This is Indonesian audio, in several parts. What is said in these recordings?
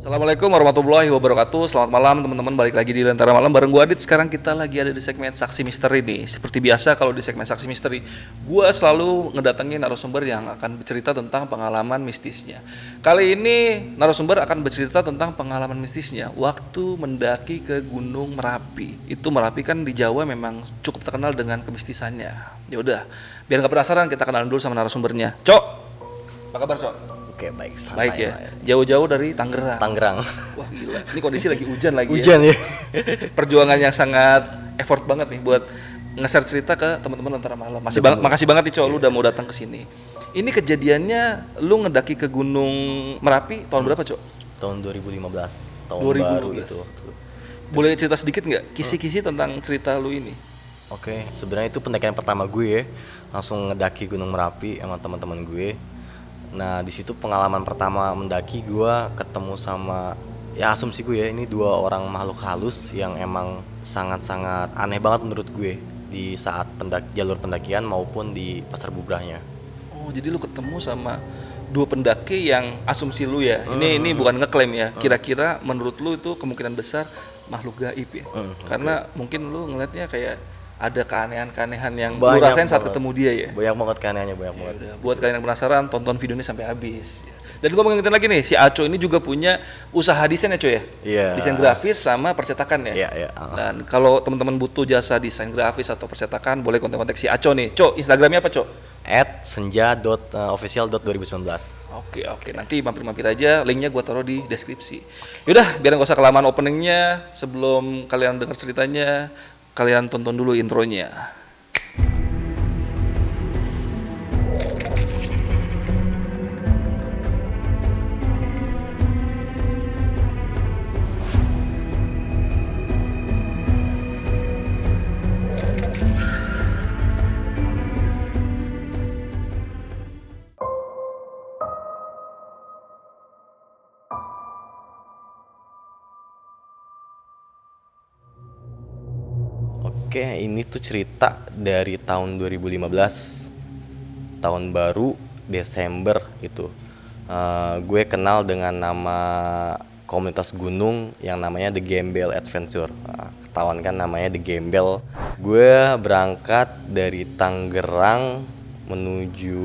Assalamualaikum warahmatullahi wabarakatuh. Selamat malam teman-teman. Balik lagi di Lentera Malam. Bareng gue Adit. Sekarang kita lagi ada di segmen Saksi Misteri nih. Seperti biasa kalau di segmen Saksi Misteri Gue selalu ngedatengin narasumber yang akan bercerita tentang pengalaman mistisnya. Kali ini narasumber akan bercerita tentang pengalaman mistisnya. Waktu mendaki ke Gunung Merapi. Itu Merapi kan di Jawa memang cukup terkenal dengan kemistisannya. Ya udah, biar gak penasaran kita kenalan dulu sama narasumbernya. Cok, apa kabar Cok? Oke baik. santai Baik ya, lah jauh-jauh dari Tangerang Tangerang. Wah gila, ini kondisi lagi hujan lagi Hujan ya. Perjuangan yang sangat effort banget nih buat nge-share cerita ke teman-teman antara malam. Masih banget, makasih banget nih cowok lu udah mau datang ke sini. Ini kejadiannya lu ngedaki ke Gunung Merapi tahun berapa cok? Tahun 2015. Tahun 2015. baru itu. Boleh cerita sedikit nggak kisi-kisi tentang cerita lu ini? Oke, sebenarnya itu pendakian pertama gue. Langsung ngedaki Gunung Merapi sama teman-teman gue. Nah, di situ pengalaman pertama mendaki gue ketemu sama ya asumsi gue ya ini dua orang makhluk halus yang emang sangat-sangat aneh banget menurut gue di saat pendak jalur pendakian maupun di pasar bubrahnya. Oh jadi lu ketemu sama dua pendaki yang asumsi lu ya? Ini ini bukan ngeklaim ya. Kira-kira menurut lu itu kemungkinan besar makhluk gaib ya? Hmm, Karena mungkin lu ngelihatnya kayak ada keanehan-keanehan yang lu Banyak rasain saat banget. ketemu dia ya? Banyak banget keanehannya, banyak banget. Udah, buat kalian yang penasaran, tonton video ini sampai habis. Dan gue mengingatkan lagi nih, si Aco ini juga punya usaha desain ya, Coy ya? Iya. Desain grafis sama percetakan ya? Iya, iya. ah. Dan kalau teman-teman butuh jasa desain grafis atau percetakan, boleh kontak-kontak si Aco nih. Co, Instagramnya apa, Co? at senja.official.2019 Oke, oke. Nanti mampir-mampir aja, linknya gue taruh di deskripsi. Yaudah, biar nggak usah kelamaan openingnya, sebelum kalian dengar ceritanya, kalian tonton dulu intronya. Oke, ini tuh cerita dari tahun 2015, tahun baru Desember itu. Eh, gue kenal dengan nama komunitas gunung yang namanya The Gembel Adventure. Nah, ketahuan kan namanya The Gembel. Gue berangkat dari Tangerang menuju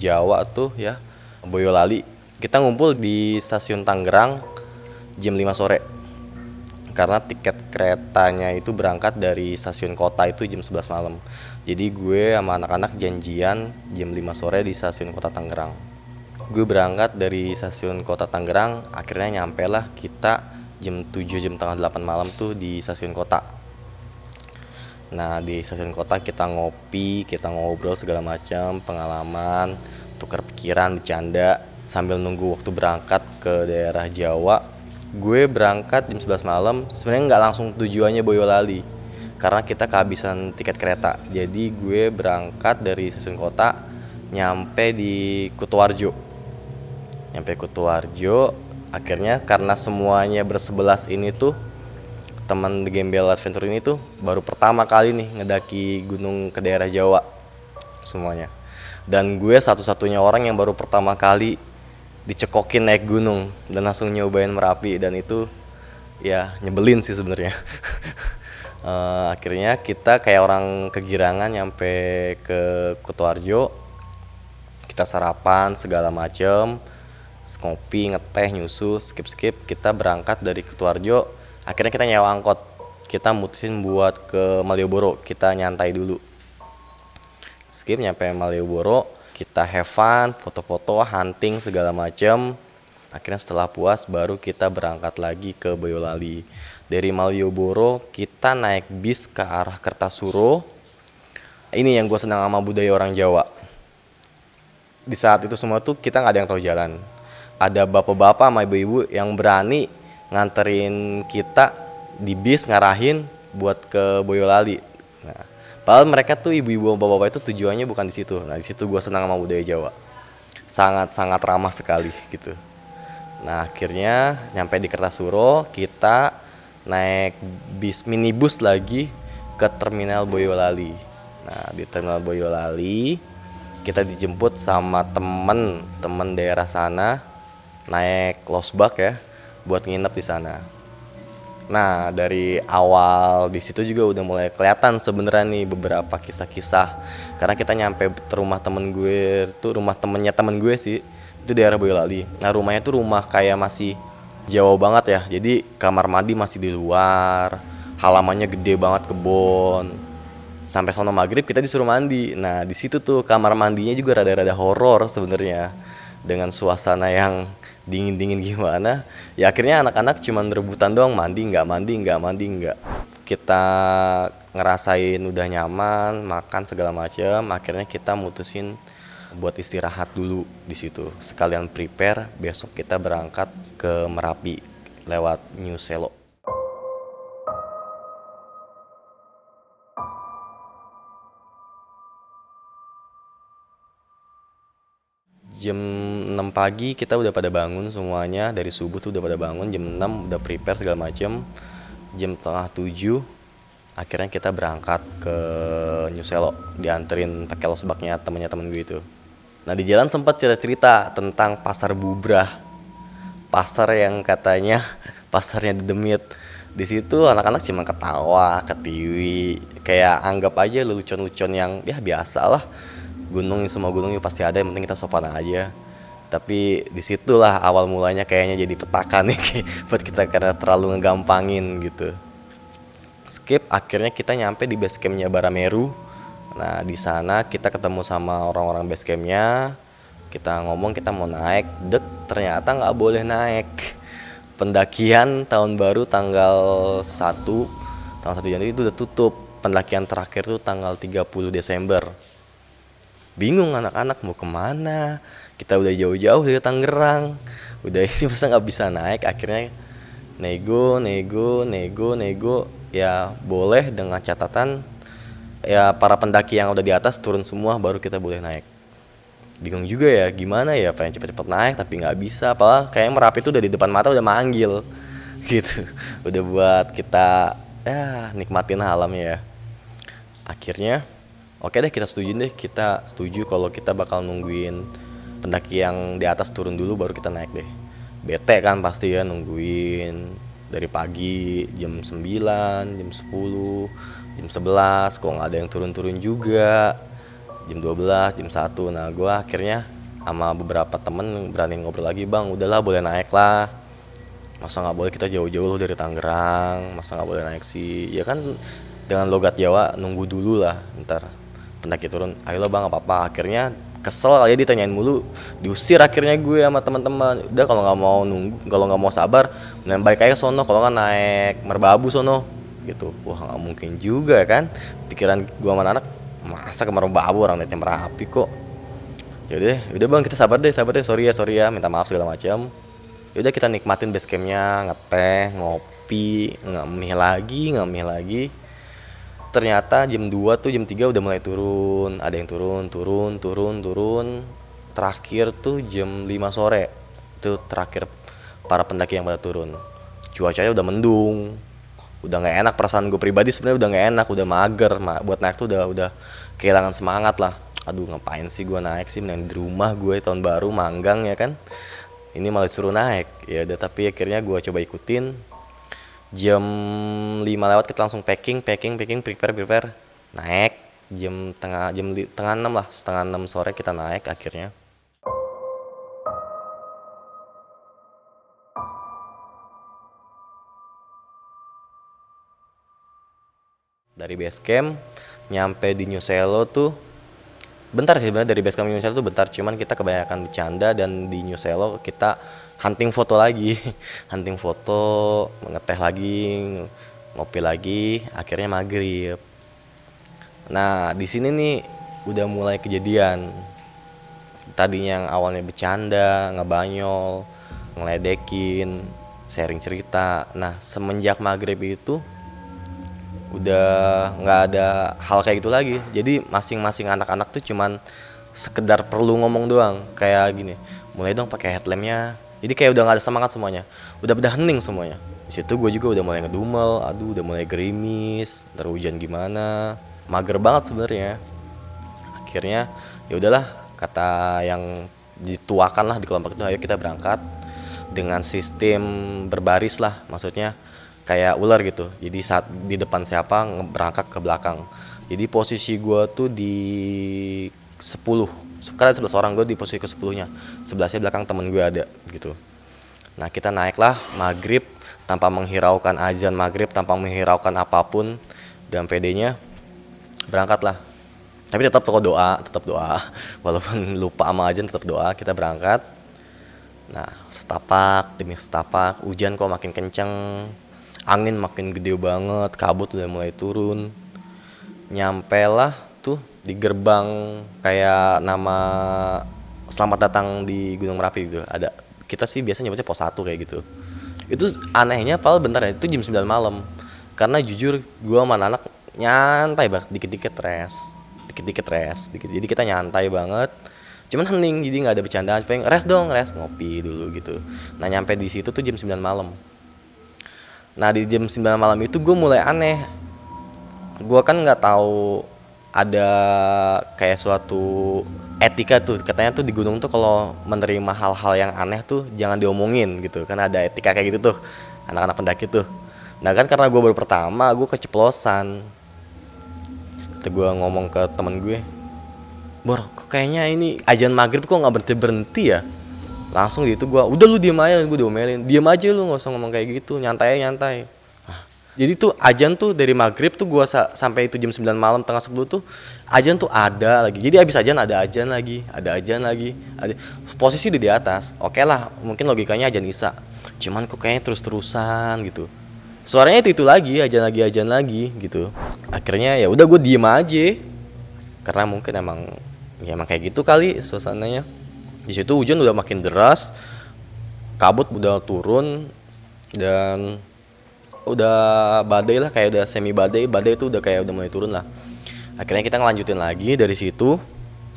Jawa tuh ya, Boyolali. Kita ngumpul di stasiun Tangerang jam 5 sore karena tiket keretanya itu berangkat dari stasiun kota itu jam 11 malam. Jadi gue sama anak-anak janjian jam 5 sore di stasiun kota Tangerang. Gue berangkat dari stasiun kota Tangerang, akhirnya nyampe lah kita jam 7 jam tengah 8 malam tuh di stasiun kota. Nah di stasiun kota kita ngopi, kita ngobrol segala macam, pengalaman, tukar pikiran, bercanda sambil nunggu waktu berangkat ke daerah Jawa gue berangkat jam 11 malam sebenarnya nggak langsung tujuannya Boyolali karena kita kehabisan tiket kereta. Jadi gue berangkat dari stasiun kota nyampe di Kutoarjo nyampe Kutoarjo akhirnya karena semuanya bersebelas ini tuh teman The Gembel Adventure ini tuh baru pertama kali nih ngedaki gunung ke daerah Jawa semuanya. Dan gue satu-satunya orang yang baru pertama kali dicekokin naik gunung dan langsung nyobain merapi dan itu ya nyebelin sih sebenarnya. Eh, akhirnya kita kayak orang kegirangan nyampe ke Kutoarjo kita sarapan segala macem ngopi ngeteh nyusu skip skip kita berangkat dari Kutoarjo akhirnya kita nyewa angkot. Kita mutusin buat ke Malioboro kita nyantai dulu. Skip nyampe Malioboro kita have fun foto-foto hunting segala macam akhirnya setelah puas baru kita berangkat lagi ke Boyolali. Dari Malioboro kita naik bis ke arah Kertasuro ini yang gue senang sama budaya orang Jawa. Di saat itu semua tuh kita nggak ada yang tahu jalan. Ada bapak-bapak sama ibu-ibu yang berani nganterin kita di bis ngarahin buat ke Boyolali Padahal mereka tuh ibu-ibu sama bapak-bapak itu tujuannya bukan di situ. Nah, di situ gue senang sama budaya Jawa. Sangat-sangat ramah sekali gitu. Nah, akhirnya nyampe di Kertasuro, kita naik bis minibus lagi ke terminal Boyolali. Nah, di terminal Boyolali kita dijemput sama temen temen daerah sana naik losbak ya buat nginep di sana. Nah dari awal di situ juga udah mulai kelihatan sebenarnya nih beberapa kisah-kisah. Karena kita nyampe ke rumah temen gue tuh rumah temennya temen gue sih itu daerah Boyolali. Nah rumahnya tuh rumah kayak masih jauh banget ya. Jadi kamar mandi masih di luar halamannya gede banget kebon. Sampai sono maghrib kita disuruh mandi. Nah di situ tuh kamar mandinya juga rada-rada horor sebenarnya. Dengan suasana yang dingin-dingin gimana. Ya akhirnya anak-anak cuma rebutan doang mandi nggak mandi nggak mandi nggak. Kita ngerasain udah nyaman makan segala macam akhirnya kita mutusin buat istirahat dulu di situ. Sekalian prepare besok kita berangkat ke Merapi lewat New Selo jam 6 pagi kita udah pada bangun semuanya. Dari subuh tuh udah pada bangun jam 6 udah prepare segala macem. Jam tengah 7 akhirnya kita berangkat ke New Selo. Dianterin pakai losbaknya temennya temen gue itu. Nah di jalan sempat cerita-cerita tentang pasar bubrah. Pasar yang katanya pasarnya di demit. Di situ anak-anak cuma ketawa ketiwi. Kayak anggap aja lelucon-lelucon yang ya biasa lah gunung semua gunungnya pasti ada yang penting kita sopan aja. Tapi di situlah awal mulanya kayaknya jadi petaka nih buat kita karena terlalu ngegampangin gitu. Skip akhirnya kita nyampe di base campnya Barameru. Nah di sana kita ketemu sama orang-orang base campnya. Kita ngomong kita mau naik. Dek ternyata nggak boleh naik. Pendakian tahun baru tanggal 1 tanggal 1 Januari itu udah tutup. Pendakian terakhir tuh tanggal 30 Desember bingung anak-anak mau ke mana. Kita udah jauh-jauh dari Tangerang. Udah ini masa nggak bisa naik? Akhirnya nego nego nego nego. Ya boleh dengan catatan ya para pendaki yang udah di atas turun semua baru kita boleh naik. Bingung juga ya gimana ya? Pengen cepet-cepet naik tapi nggak bisa. Apa kayak merapi itu udah di depan mata udah manggil. Gitu. Udah buat kita ya nikmatin alamnya ya. Akhirnya oke deh kita setuju deh. Kita setuju kalau kita bakal nungguin pendaki yang di atas turun dulu baru kita naik deh. Bete kan pasti ya nungguin dari pagi jam 9, jam 10, jam 11 kok nggak ada yang turun-turun juga. Jam 12, jam 1 nah gue akhirnya sama beberapa temen berani ngobrol lagi bang udahlah boleh naik lah. Masa nggak boleh? Kita jauh-jauh dari Tangerang. Masa nggak boleh naik sih? Ya kan dengan logat Jawa nunggu dulu lah ntar pendaki turun ayo lo bang apa apa akhirnya kesel kali ya ditanyain mulu. Diusir akhirnya gue sama teman-teman. Udah kalau nggak mau nunggu kalau nggak mau sabar mending balik aja sono. Kalau nggak naik merbabu sono gitu. Wah nggak mungkin juga kan? Pikiran gue sama anak masa ke merbabu orang naiknya merapi kok? Yaudah udah bang kita sabar deh sabar deh. Sorry ya sorry ya minta maaf segala macam yaudah kita nikmatin base campnya ngeteh ngopi ngemih lagi ngemih lagi ternyata jam 2 tuh jam 3 udah mulai turun. Ada yang turun turun turun turun. Terakhir tuh jam 5 sore. Itu terakhir para pendaki yang pada turun. Cuacanya udah mendung. Udah nggak enak perasaan gue pribadi sebenarnya udah nggak enak udah mager. Ma buat naik tuh udah udah kehilangan semangat lah. Aduh ngapain sih gue naik sih? Mending di rumah gue tahun baru manggang ya kan. Ini malah suruh naik. Ya udah tapi akhirnya gue coba ikutin jam 5 lewat kita langsung packing packing packing prepare prepare. Naik jam tengah jam li, tengah enam lah setengah enam sore kita naik akhirnya. Dari base camp nyampe di New Selo tuh bentar sih sebenarnya dari base camp New Selo tuh bentar. Cuman kita kebanyakan bercanda dan di New Selo kita hunting foto lagi. Hunting foto ngeteh lagi ngopi lagi akhirnya maghrib. Nah di sini nih udah mulai kejadian. Tadinya yang awalnya bercanda ngebanyol ngeledekin sharing cerita. Nah semenjak maghrib itu udah nggak ada hal kayak gitu lagi. Jadi masing-masing anak-anak tuh cuman sekedar perlu ngomong doang. Kayak gini mulai dong pakai headlampnya jadi kayak udah nggak ada semangat semuanya. Udah udah hening semuanya. Di situ gue juga udah mulai ngedumel aduh udah mulai gerimis ntar hujan gimana. Mager banget sebenarnya. Akhirnya ya udahlah kata yang dituakan lah di kelompok itu ayo kita berangkat dengan sistem berbaris lah maksudnya kayak ular gitu. Jadi saat di depan siapa berangkat ke belakang. Jadi posisi gua tuh di 10 karena 11 orang gue di posisi ke 10 nya sebelahnya belakang temen gue ada gitu. Nah kita naiklah maghrib tanpa menghiraukan azan maghrib tanpa menghiraukan apa pun dan PD-nya berangkatlah. Tapi tetap toko doa tetap doa. Walaupun lupa sama azan tetap doa kita berangkat. Nah setapak demi setapak hujan kok makin kenceng. Angin makin gede banget kabut udah mulai turun. Nyampe lah di gerbang kayak nama selamat datang di Gunung Merapi gitu. Ada kita sih biasanya nyebutnya pos 1 kayak gitu. Itu anehnya pal bentar ya itu jam 9 malam. Karena jujur gua sama anak nyantai banget dikit-dikit res dikit-dikit res dikit jadi kita nyantai banget. Cuman hening jadi nggak ada bercandaan pengen res dong res ngopi dulu gitu. Nah nyampe di situ tuh jam 9 malam. Nah di jam 9 malam itu gue mulai aneh. Gue kan nggak tahu ada kayak suatu etika tuh. Katanya tuh di gunung tuh kalau menerima hal-hal yang aneh tuh jangan diomongin gitu. Kan ada etika kayak gitu tuh anak-anak pendaki tuh. Nah kan karena gue baru pertama gue keceplosan. Kata gue ngomong ke temen gue Bor, kok kayaknya ini ajan maghrib kok nggak berhenti berhenti ya? Langsung gitu gue udah lu diem aja gue diomelin. Diem aja lu nggak usah ngomong kayak gitu nyantai nyantai jadi tuh ajan tuh dari maghrib tuh gua sa- sampai itu jam 9 malam tengah 10 tuh ajan tuh ada lagi. Jadi abis ajan ada ajan lagi ada ajan lagi ada posisi udah di atas. Oke lah mungkin logikanya ajan isa. Cuman kok kayaknya terus terusan gitu. Suaranya itu itu lagi ajan lagi ajan lagi gitu. Akhirnya ya udah gue diem aja. Karena mungkin emang ya emang kayak gitu kali suasananya. Di situ hujan udah makin deras kabut udah turun dan udah badai lah kayak udah semi badai badai itu udah kayak udah mulai turun lah. Akhirnya kita ngelanjutin lagi dari situ.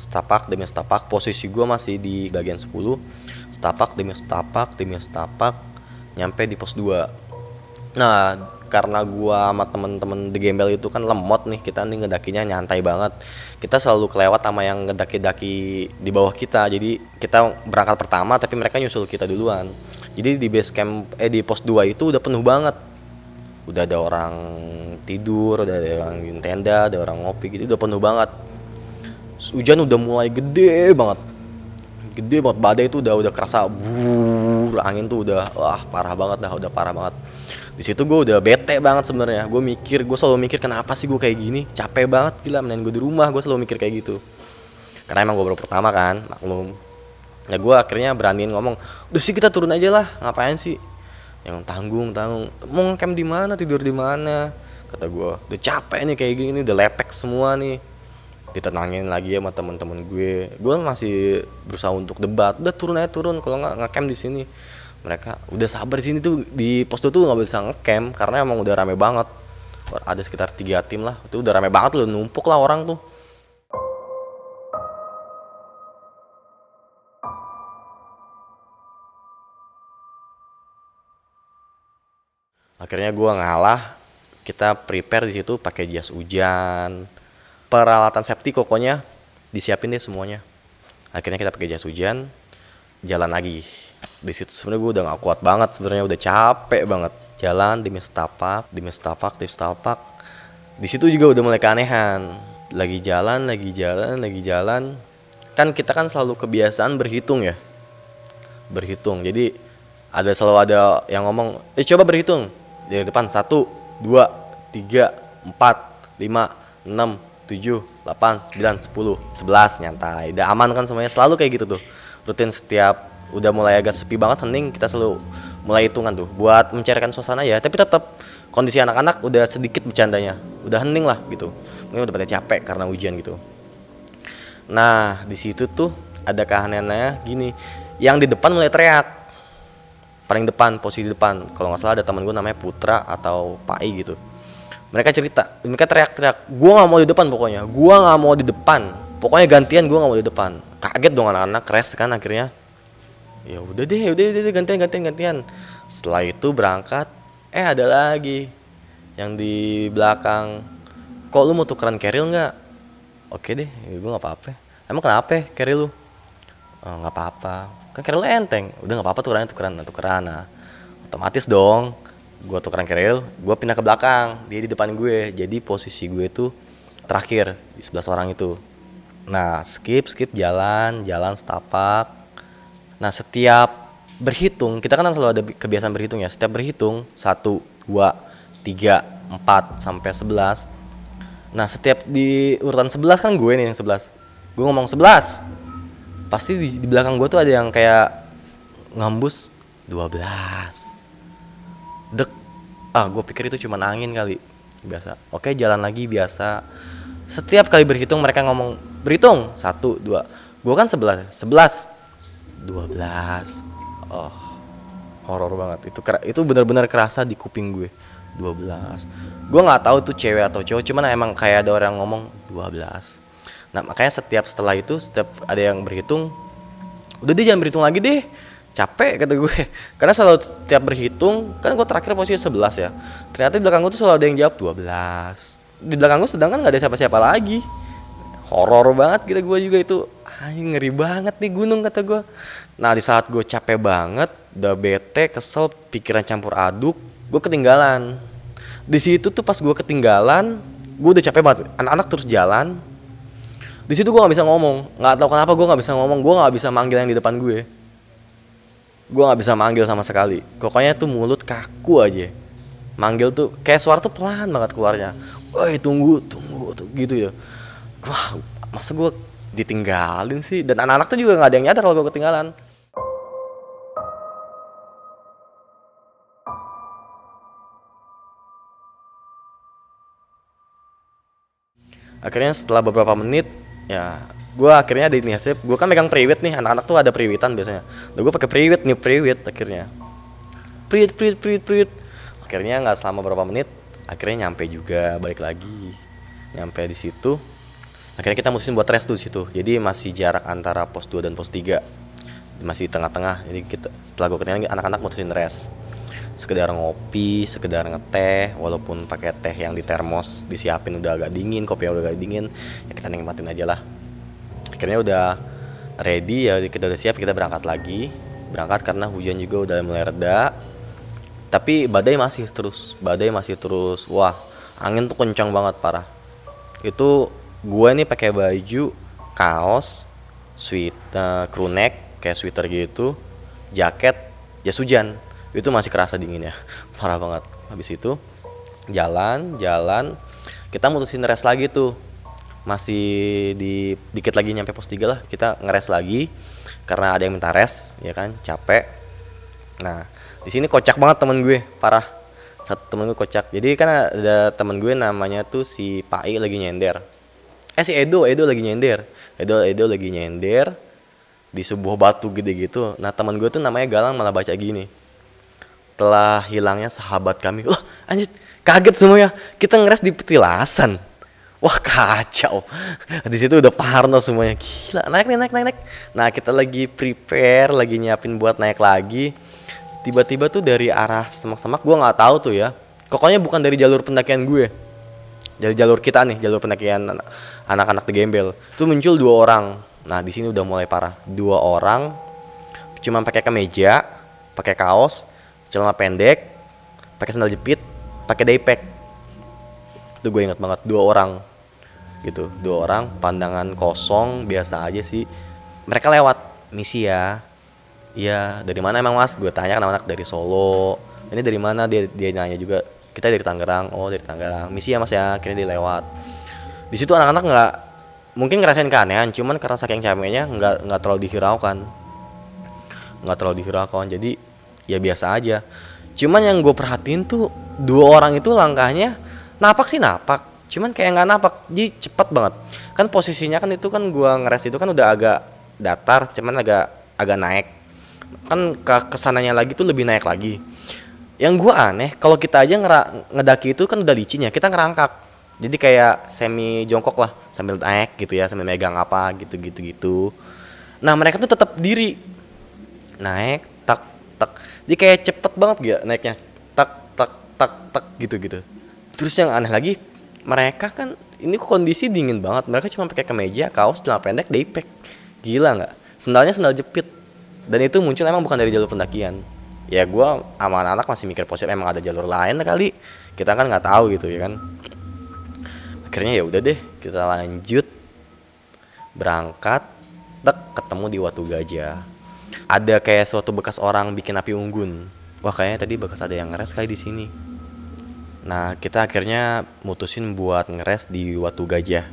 Setapak demi setapak posisi gua masih di bagian 10 setapak demi setapak demi setapak nyampe di pos 2 nah karena gua sama temen-temen di gembel itu kan lemot nih kita nih ngedakinya nyantai banget. Kita selalu kelewat sama yang ngedaki-daki di bawah kita. Jadi kita berangkat pertama tapi mereka nyusul kita duluan. Jadi di base camp eh di pos 2 itu udah penuh banget udah ada orang tidur udah ada orang tenda ada orang ngopi gitu. Udah penuh banget. Hujan udah mulai gede banget. Gede banget. Badai itu udah udah kerasa bur angin tuh udah wah parah banget dah udah parah banget. Di situ gue udah bete banget sebenarnya. Gue mikir gue selalu mikir kenapa sih gue kayak gini? Capek banget gila mending gue di rumah gue selalu mikir kayak gitu. Karena emang gue baru pertama kan maklum. Ya gue akhirnya beraniin ngomong udah sih kita turun aja lah ngapain sih yang tanggung tanggung. Mau ngecamp di mana tidur di mana? Kata gue udah capek nih kayak gini udah lepek semua nih. Ditenangin lagi sama teman-teman gue. Gue masih berusaha untuk debat. Udah turun aja turun. Kalau nggak ngecamp di sini. Mereka udah sabar di sini tuh. Di pos tuh nggak bisa ngecamp karena emang udah rame banget. Ada sekitar tiga tim lah. Itu udah rame banget loh numpuk lah orang tuh akhirnya gua ngalah kita prepare di situ pakai jas hujan peralatan safety pokoknya disiapin deh semuanya. Akhirnya kita pakai jas hujan jalan lagi. Di situ sebenarnya gue udah gak kuat banget sebenarnya udah capek banget. Jalan demi setapak demi setapak demi setapak. Di situ juga udah mulai keanehan. Lagi jalan lagi jalan lagi jalan. Kan kita kan selalu kebiasaan berhitung ya. Berhitung. Jadi ada selalu ada yang ngomong eh coba berhitung dari depan satu dua tiga empat lima enam tujuh delapan sembilan sepuluh sebelas. Nyantai. Udah aman kan semuanya? Selalu kayak gitu tuh. Rutin setiap udah mulai agak sepi banget hening kita selalu mulai hitungan tuh. Buat mencairkan suasana ya tapi tetap kondisi anak-anak udah sedikit bercandanya. Udah hening lah gitu. Mungkin udah pada capek karena ujian gitu. Nah di situ tuh ada keanehannya gini. Yang di depan mulai teriak paling depan posisi depan. Kalau nggak salah ada teman gue namanya Putra atau Pai gitu. Mereka cerita mereka teriak-teriak gue nggak mau di depan pokoknya. Gue nggak mau di depan. Pokoknya gantian gue nggak mau di depan. Kaget dong anak-anak crash kan akhirnya. Ya udah deh udah deh gantian gantian gantian. Setelah itu berangkat eh ada lagi yang di belakang. Kok lu mau tukeran keril nggak? Oke deh ya, gue nggak apa-apa. Emang kenapa keril lu? "Oh, nggak apa-apa kan keril enteng. Udah nggak apa-apa tukeran tukeran tukeran nah. Otomatis dong gue tukeran keril gue pindah ke belakang. Dia di depan gue. Jadi posisi gue tuh terakhir di sebelah orang itu. Nah skip skip jalan jalan setapak. Nah setiap berhitung kita kan selalu ada kebiasaan berhitung ya. Setiap berhitung satu dua tiga empat sampai sebelas. Nah setiap di urutan sebelas kan gue nih yang sebelas. Gue ngomong sebelas pasti di, di belakang gue tuh ada yang kayak ngambus 12 dek. Ah gue pikir itu cuma angin kali. Biasa. Oke jalan lagi biasa. Setiap kali berhitung mereka ngomong berhitung. Satu dua. Gue kan sebelas. Sebelas. Dua belas. Oh horor banget. Itu itu benar-benar kerasa di kuping gue. 12 gue nggak tahu tuh cewek atau cowok cuman emang kayak ada orang ngomong 12 Nah makanya setiap setelah itu setiap ada yang berhitung, udah dia jangan berhitung lagi deh, capek kata gue. Karena selalu setiap berhitung, kan gue terakhir posisi 11 ya. Ternyata di belakang gue tuh selalu ada yang jawab 12. Di belakang gue sedangkan nggak ada siapa-siapa lagi. Horor banget kira gue juga itu. Ay, ngeri banget nih gunung kata gue. Nah di saat gue capek banget, udah bete, kesel, pikiran campur aduk, gue ketinggalan. Di situ tuh pas gue ketinggalan, gue udah capek banget. Anak-anak terus jalan, di situ gue nggak bisa ngomong. Nggak tahu kenapa gue nggak bisa ngomong. Gue nggak bisa manggil yang di depan gue. Gue nggak bisa manggil sama sekali. Pokoknya tuh mulut kaku aja. Manggil tuh kayak suara tuh pelan banget keluarnya. Woi tunggu tunggu tuh gitu ya. Wah masa gue ditinggalin sih? Dan anak-anak tuh juga nggak ada yang nyadar kalau gue ketinggalan. Akhirnya setelah beberapa menit ya gue akhirnya ada inisiatif gue kan megang priwit nih anak-anak tuh ada priwitan biasanya. Dan gue pakai priwit nih priwit akhirnya. Priwit priwit priwit priwit. Akhirnya nggak selama berapa menit akhirnya nyampe juga balik lagi. Nyampe di situ akhirnya kita mutusin buat rest tuh di situ. Jadi masih jarak antara pos 2 dan pos 3 masih di tengah-tengah. Jadi kita setelah gue ketinggalan anak-anak mutusin rest sekedar ngopi, sekedar ngeteh, walaupun pakai teh yang di termos disiapin udah agak dingin, kopi udah agak dingin, ya kita nikmatin aja lah. Akhirnya udah ready ya kita udah siap kita berangkat lagi, berangkat karena hujan juga udah mulai reda. Tapi badai masih terus, badai masih terus. Wah, angin tuh kencang banget parah. Itu gue nih pakai baju kaos, sweat, uh, crew neck kayak sweater gitu, jaket, jas hujan itu masih kerasa dingin ya. Parah banget. Habis itu jalan jalan. Kita mutusin rest lagi tuh. Masih di dikit lagi nyampe pos 3 lah. Kita ngeres lagi karena ada yang minta rest ya kan? Capek. Nah di sini kocak banget temen gue. Parah. Satu temen gue kocak. Jadi kan ada temen gue namanya tuh si Pai lagi nyender. Eh si Edo. Edo lagi nyender. Edo Edo lagi nyender di sebuah batu gede gitu. Nah temen gue tuh namanya Galang malah baca gini setelah hilangnya sahabat kami wah anjir kaget semuanya. Kita ngeres di petilasan. Wah kacau. Di situ udah parno semuanya. Gila naik nih naik naik naik. Nah kita lagi prepare lagi nyiapin buat naik lagi. Tiba-tiba tuh dari arah semak-semak gue nggak tahu tuh ya. Pokoknya bukan dari jalur pendakian gue. Dari jalur kita nih jalur pendakian anak-anak di gembel. Tuh muncul dua orang. Nah di sini udah mulai parah. Dua orang cuma pakai kemeja pakai kaos celana pendek pakai sandal jepit pakai daypack itu gue ingat banget dua orang. Gitu dua orang pandangan kosong biasa aja sih. Mereka lewat misi ya? Iya. Dari mana emang mas? Gue tanya kan anak dari Solo. Ini dari mana? Dia dia nanya juga kita dari Tangerang. Oh dari Tangerang. Misi ya mas ya. Akhirnya dia lewat. Di situ anak-anak nggak mungkin ngerasain keanehan cuman karena saking capeknya nggak nggak terlalu dihiraukan. Nggak terlalu dihiraukan. Jadi ya biasa aja. Cuman yang gue perhatiin tuh dua orang itu langkahnya napak sih napak. Cuman kayak nggak napak jadi cepet banget. Kan posisinya kan itu kan gue ngeres itu kan udah agak datar cuman agak agak naik. Kan ke ke sananya lagi tuh lebih naik lagi. Yang gue aneh kalau kita aja ngera ngedaki itu kan udah licin ya kita ngerangkak. Jadi kayak semi jongkok lah sambil naik gitu ya sambil megang apa gitu gitu gitu. Nah mereka tuh tetap diri. Naik tak tak jadi kayak cepet banget gak naiknya? Tak tak tak tak gitu gitu terus yang aneh lagi mereka kan ini kondisi dingin banget. Mereka cuma pakai kemeja kaos celana pendek daypack gila nggak sendalnya sendal jepit. Dan itu muncul emang bukan dari jalur pendakian. Ya gue sama anak-anak masih mikir positif emang ada jalur lain kali? Kita kan nggak tahu gitu ya kan? Akhirnya ya udah deh kita lanjut. Berangkat tek ketemu di Watu Gajah ada kayak suatu bekas orang bikin api unggun. Wah kayaknya tadi bekas ada yang ngeres kali di sini. Nah kita akhirnya mutusin buat ngeres di Watu Gajah.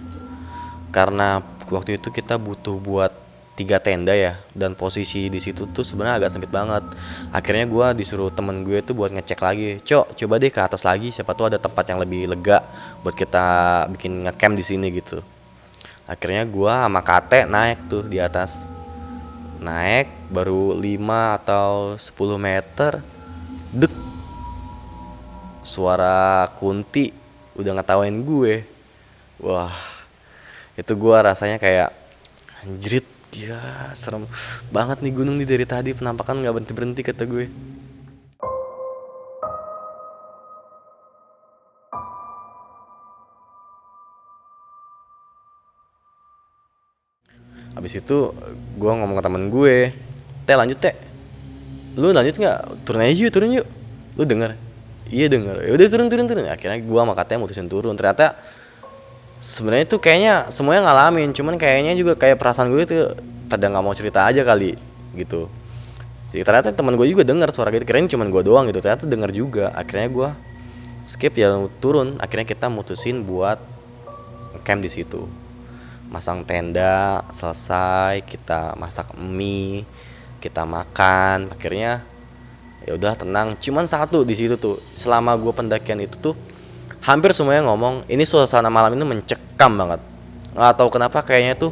Karena waktu itu kita butuh buat tiga tenda ya dan posisi di situ tuh sebenarnya agak sempit banget. Akhirnya gue disuruh temen gue tuh buat ngecek lagi cok coba deh ke atas lagi siapa tuh ada tempat yang lebih lega buat kita bikin ngecamp di sini gitu. Akhirnya gue sama kate naik tuh di atas naik baru 5 atau 10 meter dek. Suara kunti udah ngetawain gue. Wah itu gue rasanya kayak anjrit ya serem banget nih gunung nih dari tadi penampakan nggak berhenti berhenti kata gue Habis itu gue ngomong ke temen gue, teh lanjut teh, lu lanjut nggak? Turun aja yuk, turun yuk. Lu denger? Iya denger. Ya udah turun turun turun. Akhirnya gue sama katanya mutusin turun. Ternyata sebenarnya tuh kayaknya semuanya ngalamin cuman kayaknya juga kayak perasaan gue tuh pada nggak mau cerita aja kali gitu sih ternyata teman gue juga dengar suara gitu keren cuman gue doang gitu ternyata dengar juga akhirnya gue skip ya turun akhirnya kita mutusin buat camp di situ masang tenda selesai kita masak mie kita makan. Akhirnya ya udah tenang. Cuman satu di situ tuh selama gue pendakian itu tuh hampir semuanya ngomong ini suasana malam ini mencekam banget. Nggak tahu kenapa kayaknya tuh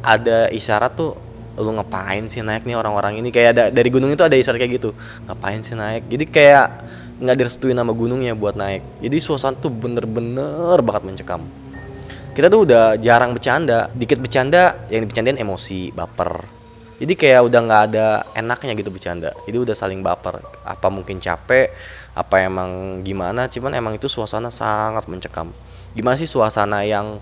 ada isyarat tuh lu ngapain sih naik nih orang-orang ini? Kayak ada dari gunung itu ada isyarat kayak gitu ngapain sih naik? Jadi kayak nggak direstui nama gunungnya buat naik. Jadi suasana tuh bener-bener banget mencekam kita tuh udah jarang bercanda dikit bercanda yang dibercandain emosi baper. Jadi kayak udah nggak ada enaknya gitu bercanda. Jadi udah saling baper. Apa mungkin capek apa emang gimana cuman emang itu suasana sangat mencekam. Gimana sih suasana yang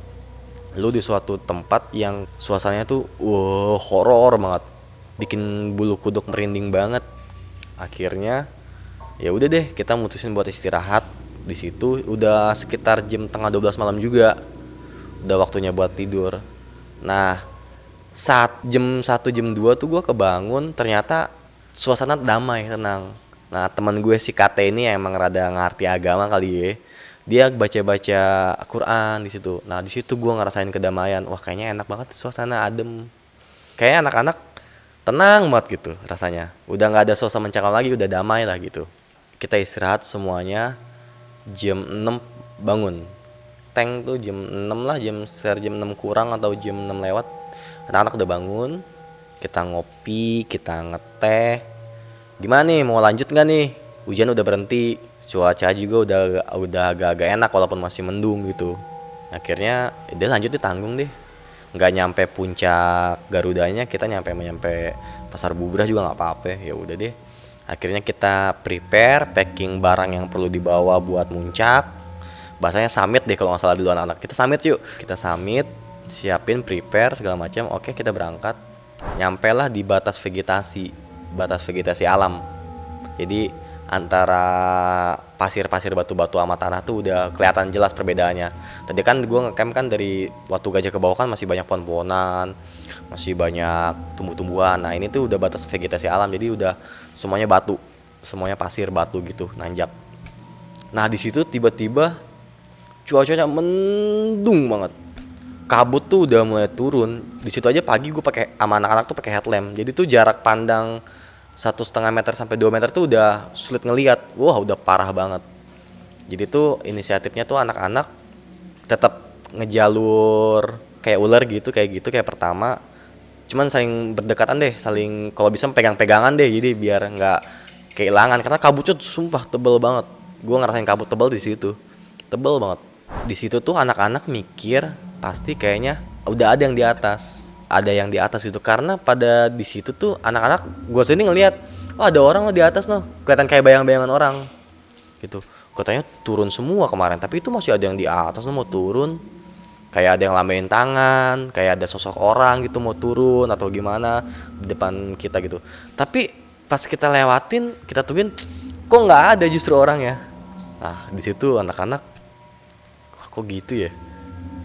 lu di suatu tempat yang suasananya tuh wow horor banget. Bikin bulu kuduk merinding banget. Akhirnya ya udah deh kita mutusin buat istirahat. Di situ udah sekitar jam tengah 12 malam juga udah waktunya buat tidur nah saat jam 1 jam 2 tuh gue kebangun ternyata suasana damai tenang Nah teman gue si Kate ini emang rada ngerti agama kali ya. Dia baca-baca Quran di situ. Nah di situ gue ngerasain kedamaian. Wah kayaknya enak banget suasana adem. Kayak anak-anak tenang banget gitu rasanya. Udah nggak ada suasana mencakap lagi, udah damai lah gitu. Kita istirahat semuanya jam 6 bangun. Tank tuh jam 6 lah, jam sekitar jam 6 kurang atau jam 6 lewat. Anak-anak udah bangun, kita ngopi, kita ngeteh, gimana nih mau lanjut nggak nih? Hujan udah berhenti cuaca juga udah udah agak-agak enak walaupun masih mendung gitu. Akhirnya dia lanjut ditanggung deh. Nggak nyampe puncak Garudanya kita nyampe nyampe pasar bubrah juga nggak apa-apa. Ya udah deh. Akhirnya kita prepare packing barang yang perlu dibawa buat muncak bahasanya summit deh kalau nggak salah dulu anak-anak kita summit yuk kita summit siapin prepare segala macam oke kita berangkat nyampe lah di batas vegetasi batas vegetasi alam. Jadi antara pasir-pasir batu-batu sama tanah tuh udah kelihatan jelas perbedaannya. Tadi kan gue ngecamp kan dari waktu gajah ke bawah kan masih banyak pohon-pohonan, masih banyak tumbuh-tumbuhan. Nah ini tuh udah batas vegetasi alam, jadi udah semuanya batu, semuanya pasir batu gitu, nanjak. Nah di situ tiba-tiba cuacanya mendung banget. Kabut tuh udah mulai turun. Di situ aja pagi gue pakai sama anak-anak tuh pakai headlamp. Jadi tuh jarak pandang satu setengah meter sampai 2 meter tuh udah sulit ngelihat wah udah parah banget. Jadi tuh inisiatifnya tuh anak-anak tetap ngejalur kayak ular gitu kayak gitu kayak pertama. Cuman saling berdekatan deh saling kalau bisa pegang-pegangan deh jadi biar nggak kehilangan. Karena kabutnya tuh sumpah tebel banget. Gue ngerasain kabut tebel di situ. Tebel banget di situ tuh anak-anak mikir pasti kayaknya udah ada yang di atas. Ada yang di atas itu. Karena pada di situ tuh anak-anak gue sini ngelihat oh ada orang lo di atas noh. Kelihatan kayak bayang-bayangan orang. Gitu. Katanya turun semua kemarin. Tapi itu masih ada yang di atas lo mau turun. Kayak ada yang lambain tangan kayak ada sosok orang gitu mau turun atau gimana di depan kita gitu. Tapi pas kita lewatin kita tungguin kok nggak ada justru orang ya? Nah di situ anak-anak "Wah, kok gitu ya?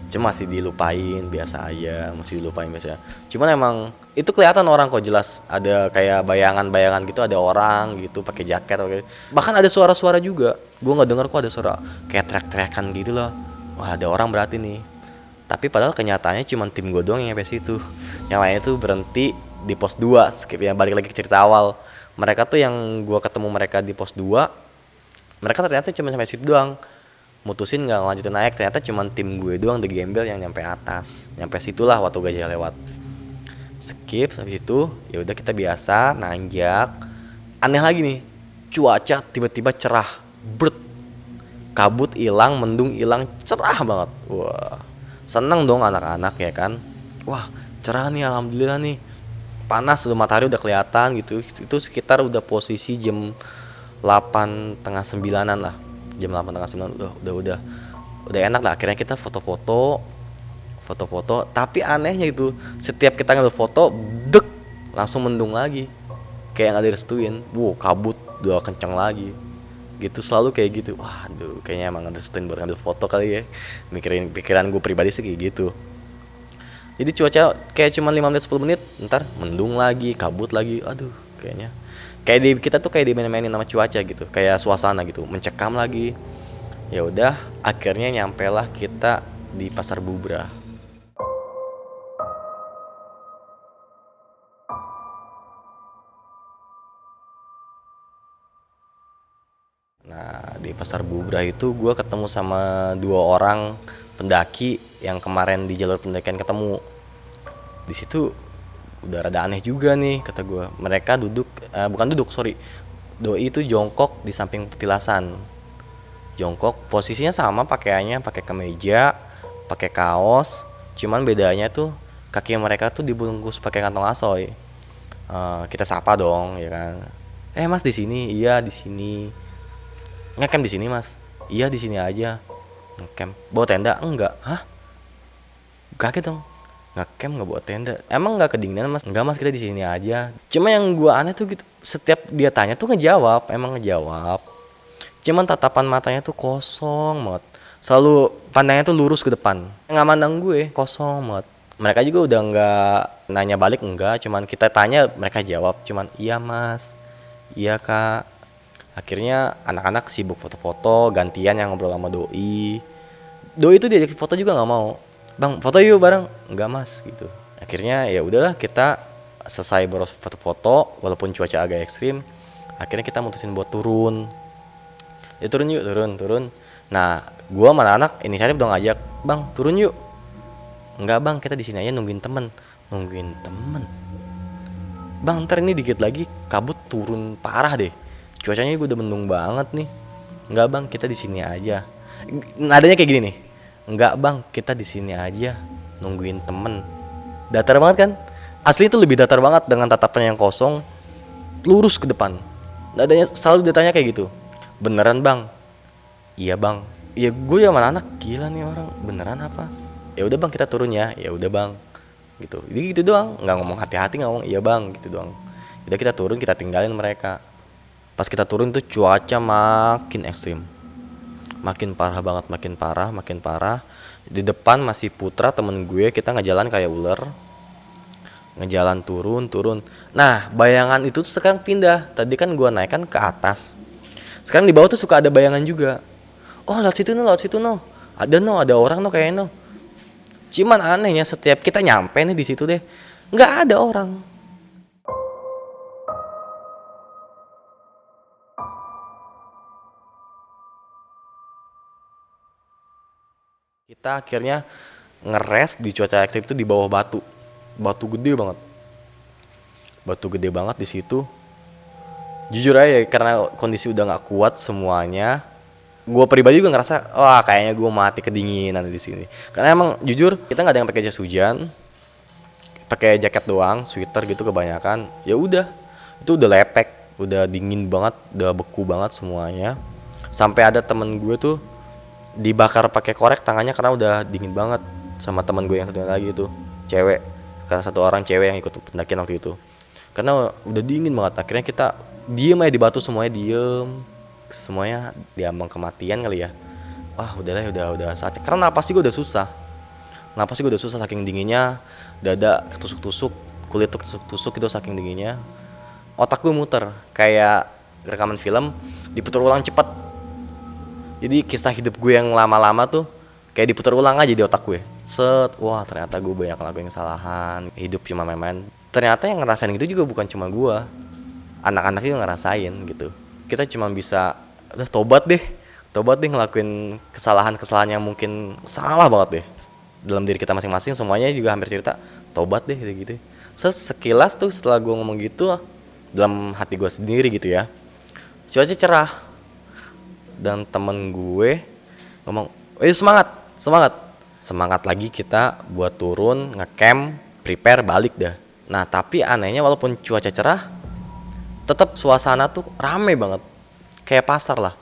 Cuma masih dilupain biasa aja masih dilupain biasa cuman emang itu kelihatan orang kok jelas ada kayak bayangan-bayangan gitu ada orang gitu pakai jaket atau kayak- bahkan ada suara-suara juga. Gue nggak dengar kok ada suara kayak teriak-teriakan gitu loh. Wah ada orang berarti nih. Tapi padahal kenyataannya cuma tim gue doang yang sampai situ. Yang lainnya tuh berhenti di pos 2 skip ya balik lagi ke cerita awal. Mereka tuh yang gue ketemu mereka di pos 2 mereka ternyata cuma sampai situ doang mutusin nggak lanjutin naik ternyata cuma tim gue doang the gembel yang nyampe atas. Nyampe situlah waktu gajah lewat. Skip habis itu ya udah kita biasa nanjak. Aneh lagi nih cuaca tiba-tiba cerah bert kabut hilang mendung hilang cerah banget. Wah seneng dong anak-anak ya kan? Wah cerah nih alhamdulillah nih. Panas udah matahari udah kelihatan gitu. Itu sekitar udah posisi jam 8 tengah sembilanan lah jam 8 tengah sembilan udah udah udah udah enak lah. Akhirnya kita foto-foto foto-foto. Tapi anehnya itu setiap kita ngambil foto dek langsung mendung lagi. Kayak nggak direstuin. Wow kabut udah kenceng lagi. Gitu selalu kayak gitu. Waduh kayaknya emang direstuin buat ngambil foto kali ya. Mikirin pikiran gue pribadi sih kayak gitu. Jadi cuaca kayak cuma 5 menit 10 menit ntar mendung lagi kabut lagi. Aduh kayaknya kayak di kita tuh kayak dimain-mainin sama cuaca gitu kayak suasana gitu mencekam lagi ya udah akhirnya nyampe lah kita di pasar bubrah Nah, di Pasar Bubrah itu gue ketemu sama dua orang pendaki yang kemarin di jalur pendakian ketemu. Di situ udah rada aneh juga nih kata gue. Mereka duduk, eh, bukan duduk sorry, doi itu jongkok di samping petilasan. Jongkok, posisinya sama pakaiannya, pakai kemeja, pakai kaos. Cuman bedanya tuh kaki mereka tuh dibungkus pakai kantong asoy. Eh, kita sapa dong, ya kan. Eh mas di sini, iya di sini ngecamp di sini mas iya di sini aja ngecamp bawa tenda enggak hah kaget dong ngecamp nggak bawa tenda. Emang nggak kedinginan mas? Enggak mas. Kita di sini aja. Cuma yang gua aneh tuh gitu setiap dia tanya tuh ngejawab emang ngejawab. Cuman tatapan matanya tuh kosong banget selalu pandangnya tuh lurus ke depan. Nggak mandang gue kosong banget mereka juga udah nggak nanya balik enggak cuman kita tanya mereka jawab. Cuman iya mas. Iya kak. Akhirnya anak-anak sibuk foto-foto gantian yang ngobrol sama doi. Doi itu diajak foto juga nggak mau bang foto yuk bareng. Enggak mas gitu. Akhirnya ya udahlah kita selesai boros foto-foto walaupun cuaca agak ekstrim akhirnya kita mutusin buat turun. Ya turun yuk turun turun. Nah gua sama anak inisiatif dong ngajak bang turun yuk. Enggak bang kita di sini aja nungguin temen. Nungguin temen? Bang ntar ini dikit lagi kabut turun parah deh. Cuacanya gue udah mendung banget nih. Enggak bang kita di sini aja. Nadanya kayak gini nih enggak bang. Kita di sini aja nungguin temen. Datar banget kan? Asli itu lebih datar banget dengan tatapan yang kosong lurus ke depan. Nadanya selalu ditanya kayak gitu. Beneran bang? Iya bang. Ya gue ya mana anak gila nih orang. Beneran apa? Ya udah bang kita turun ya. Ya udah bang. Gitu. Jadi gitu doang. Nggak ngomong hati-hati nggak ngomong iya bang gitu doang. Udah kita turun kita tinggalin mereka. Pas kita turun tuh cuaca makin ekstrim makin parah banget makin parah makin parah. Di depan masih putra temen gue kita ngejalan kayak ular. Ngejalan turun turun. Nah bayangan itu tuh sekarang pindah. Tadi kan gue naik kan ke atas. Sekarang di bawah tuh suka ada bayangan juga. Oh lewat situ no lewat situ no ada no ada orang no kayaknya no cuman anehnya setiap kita nyampe nih di situ deh nggak ada orang kita akhirnya ngeres di cuaca ekstrim itu di bawah batu. Batu gede banget. Batu gede banget di situ. Jujur aja karena kondisi udah nggak kuat semuanya gue pribadi juga ngerasa wah kayaknya gue mati kedinginan di sini. Karena emang jujur kita nggak ada yang pakai jas hujan pakai jaket doang sweater gitu kebanyakan. Ya udah itu udah lepek udah dingin banget udah beku banget semuanya. Sampai ada temen gue tuh dibakar pakai korek tangannya karena udah dingin banget sama teman gue yang satu lagi itu cewek. Karena satu orang cewek yang ikut pendakian waktu itu. Karena udah dingin banget akhirnya kita diem aja di batu semuanya diem. Semuanya diambang kematian kali ya. Wah udahlah udah udah saatnya karena napas juga udah susah. Napas juga udah susah saking dinginnya. Dada ketusuk-tusuk kulit tuh ketusuk-tusuk itu saking dinginnya. Otak gue muter kayak rekaman film diputar ulang cepat jadi kisah hidup gue yang lama-lama tuh kayak diputar ulang aja di otak gue. Set wah ternyata gue banyak ngelakuin kesalahan hidup cuma main-main. Ternyata yang ngerasain itu juga bukan cuma gue. Anak-anak juga ngerasain gitu. Kita cuma bisa udah tobat deh. Tobat deh ngelakuin kesalahan-kesalahan yang mungkin salah banget deh. Dalam diri kita masing-masing semuanya juga hampir cerita tobat deh gitu gitu so, sekilas tuh setelah gue ngomong gitu dalam hati gue sendiri gitu ya. Cuaca cerah dan temen gue ngomong eh semangat semangat. Semangat lagi kita buat turun ngecamp prepare balik dah. Nah tapi anehnya walaupun cuaca cerah, tetap suasana tuh rame banget, kayak pasar lah,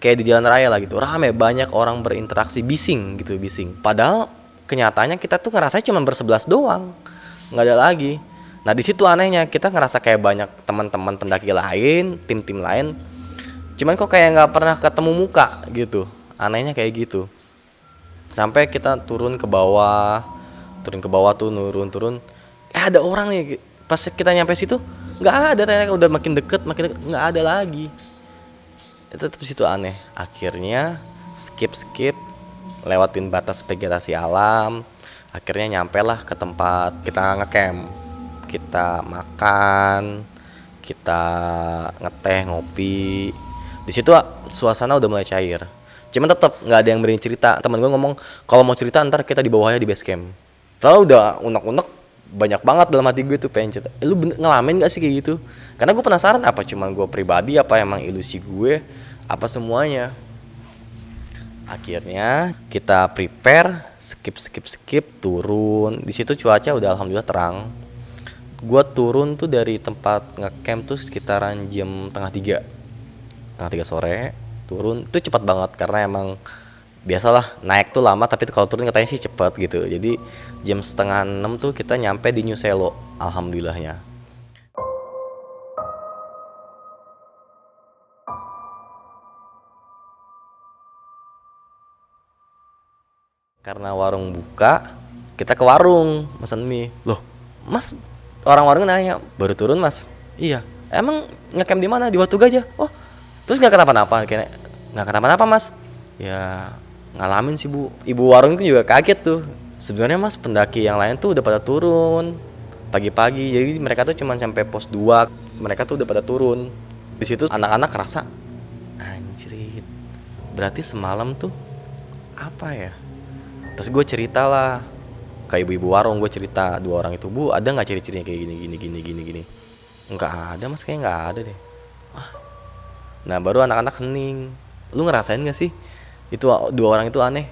kayak di jalan raya lah gitu, rame banyak orang berinteraksi bising gitu bising. Padahal kenyataannya kita tuh ngerasa cuma bersebelas doang, nggak ada lagi. Nah di situ anehnya kita ngerasa kayak banyak teman-teman pendaki lain, tim-tim lain, cuman kok kayak nggak pernah ketemu muka gitu, anehnya kayak gitu. Sampai kita turun ke bawah, turun ke bawah tuh nurun-turun eh ada orang nih pas kita nyampe situ nggak ada ternyata udah makin deket makin nggak ada lagi. Tetap situ aneh. Akhirnya skip skip lewatin batas vegetasi alam. Akhirnya nyampe lah ke tempat kita ngecamp. Kita makan kita ngeteh ngopi di situ suasana udah mulai cair. Cuman tetap nggak ada yang berani cerita. Temen gue ngomong kalau mau cerita ntar kita di bawahnya di base camp. Lalu udah unek-unek banyak banget dalam hati gue tuh pengen cerita. Eh, lu bener, ngalamin gak sih kayak gitu? Karena gue penasaran apa cuman gue pribadi apa emang ilusi gue apa semuanya? Akhirnya kita prepare skip skip skip turun. Di situ cuaca udah alhamdulillah terang. Gue turun tuh dari tempat ngecamp tuh sekitaran jam tengah tiga tengah tiga sore turun. Tuh cepat banget karena emang biasalah naik tuh lama tapi kalau turun katanya sih cepet gitu. Jadi jam setengah enam tuh kita nyampe di New Selo alhamdulillahnya. Karena warung buka kita ke warung pesan mie loh mas orang warung nanya baru turun mas? Iya. Emang ngecamp di mana? Di Watu Gajah oh terus nggak kenapa-napa kayak nggak kenapa-napa mas. Ya ngalamin sih bu. Ibu warung itu juga kaget tuh. Sebenarnya mas pendaki yang lain tuh udah pada turun pagi-pagi. Jadi mereka tuh cuma sampai pos 2 mereka tuh udah pada turun. Di situ anak-anak kerasa anjrit berarti semalam tuh apa ya? Terus gue cerita lah ke ibu-ibu warung gue cerita dua orang itu bu ada nggak ciri-cirinya kayak gini gini gini gini gini? Nggak ada mas kayak nggak ada deh. Nah baru anak-anak hening. Lu ngerasain gak sih? Itu dua orang itu aneh.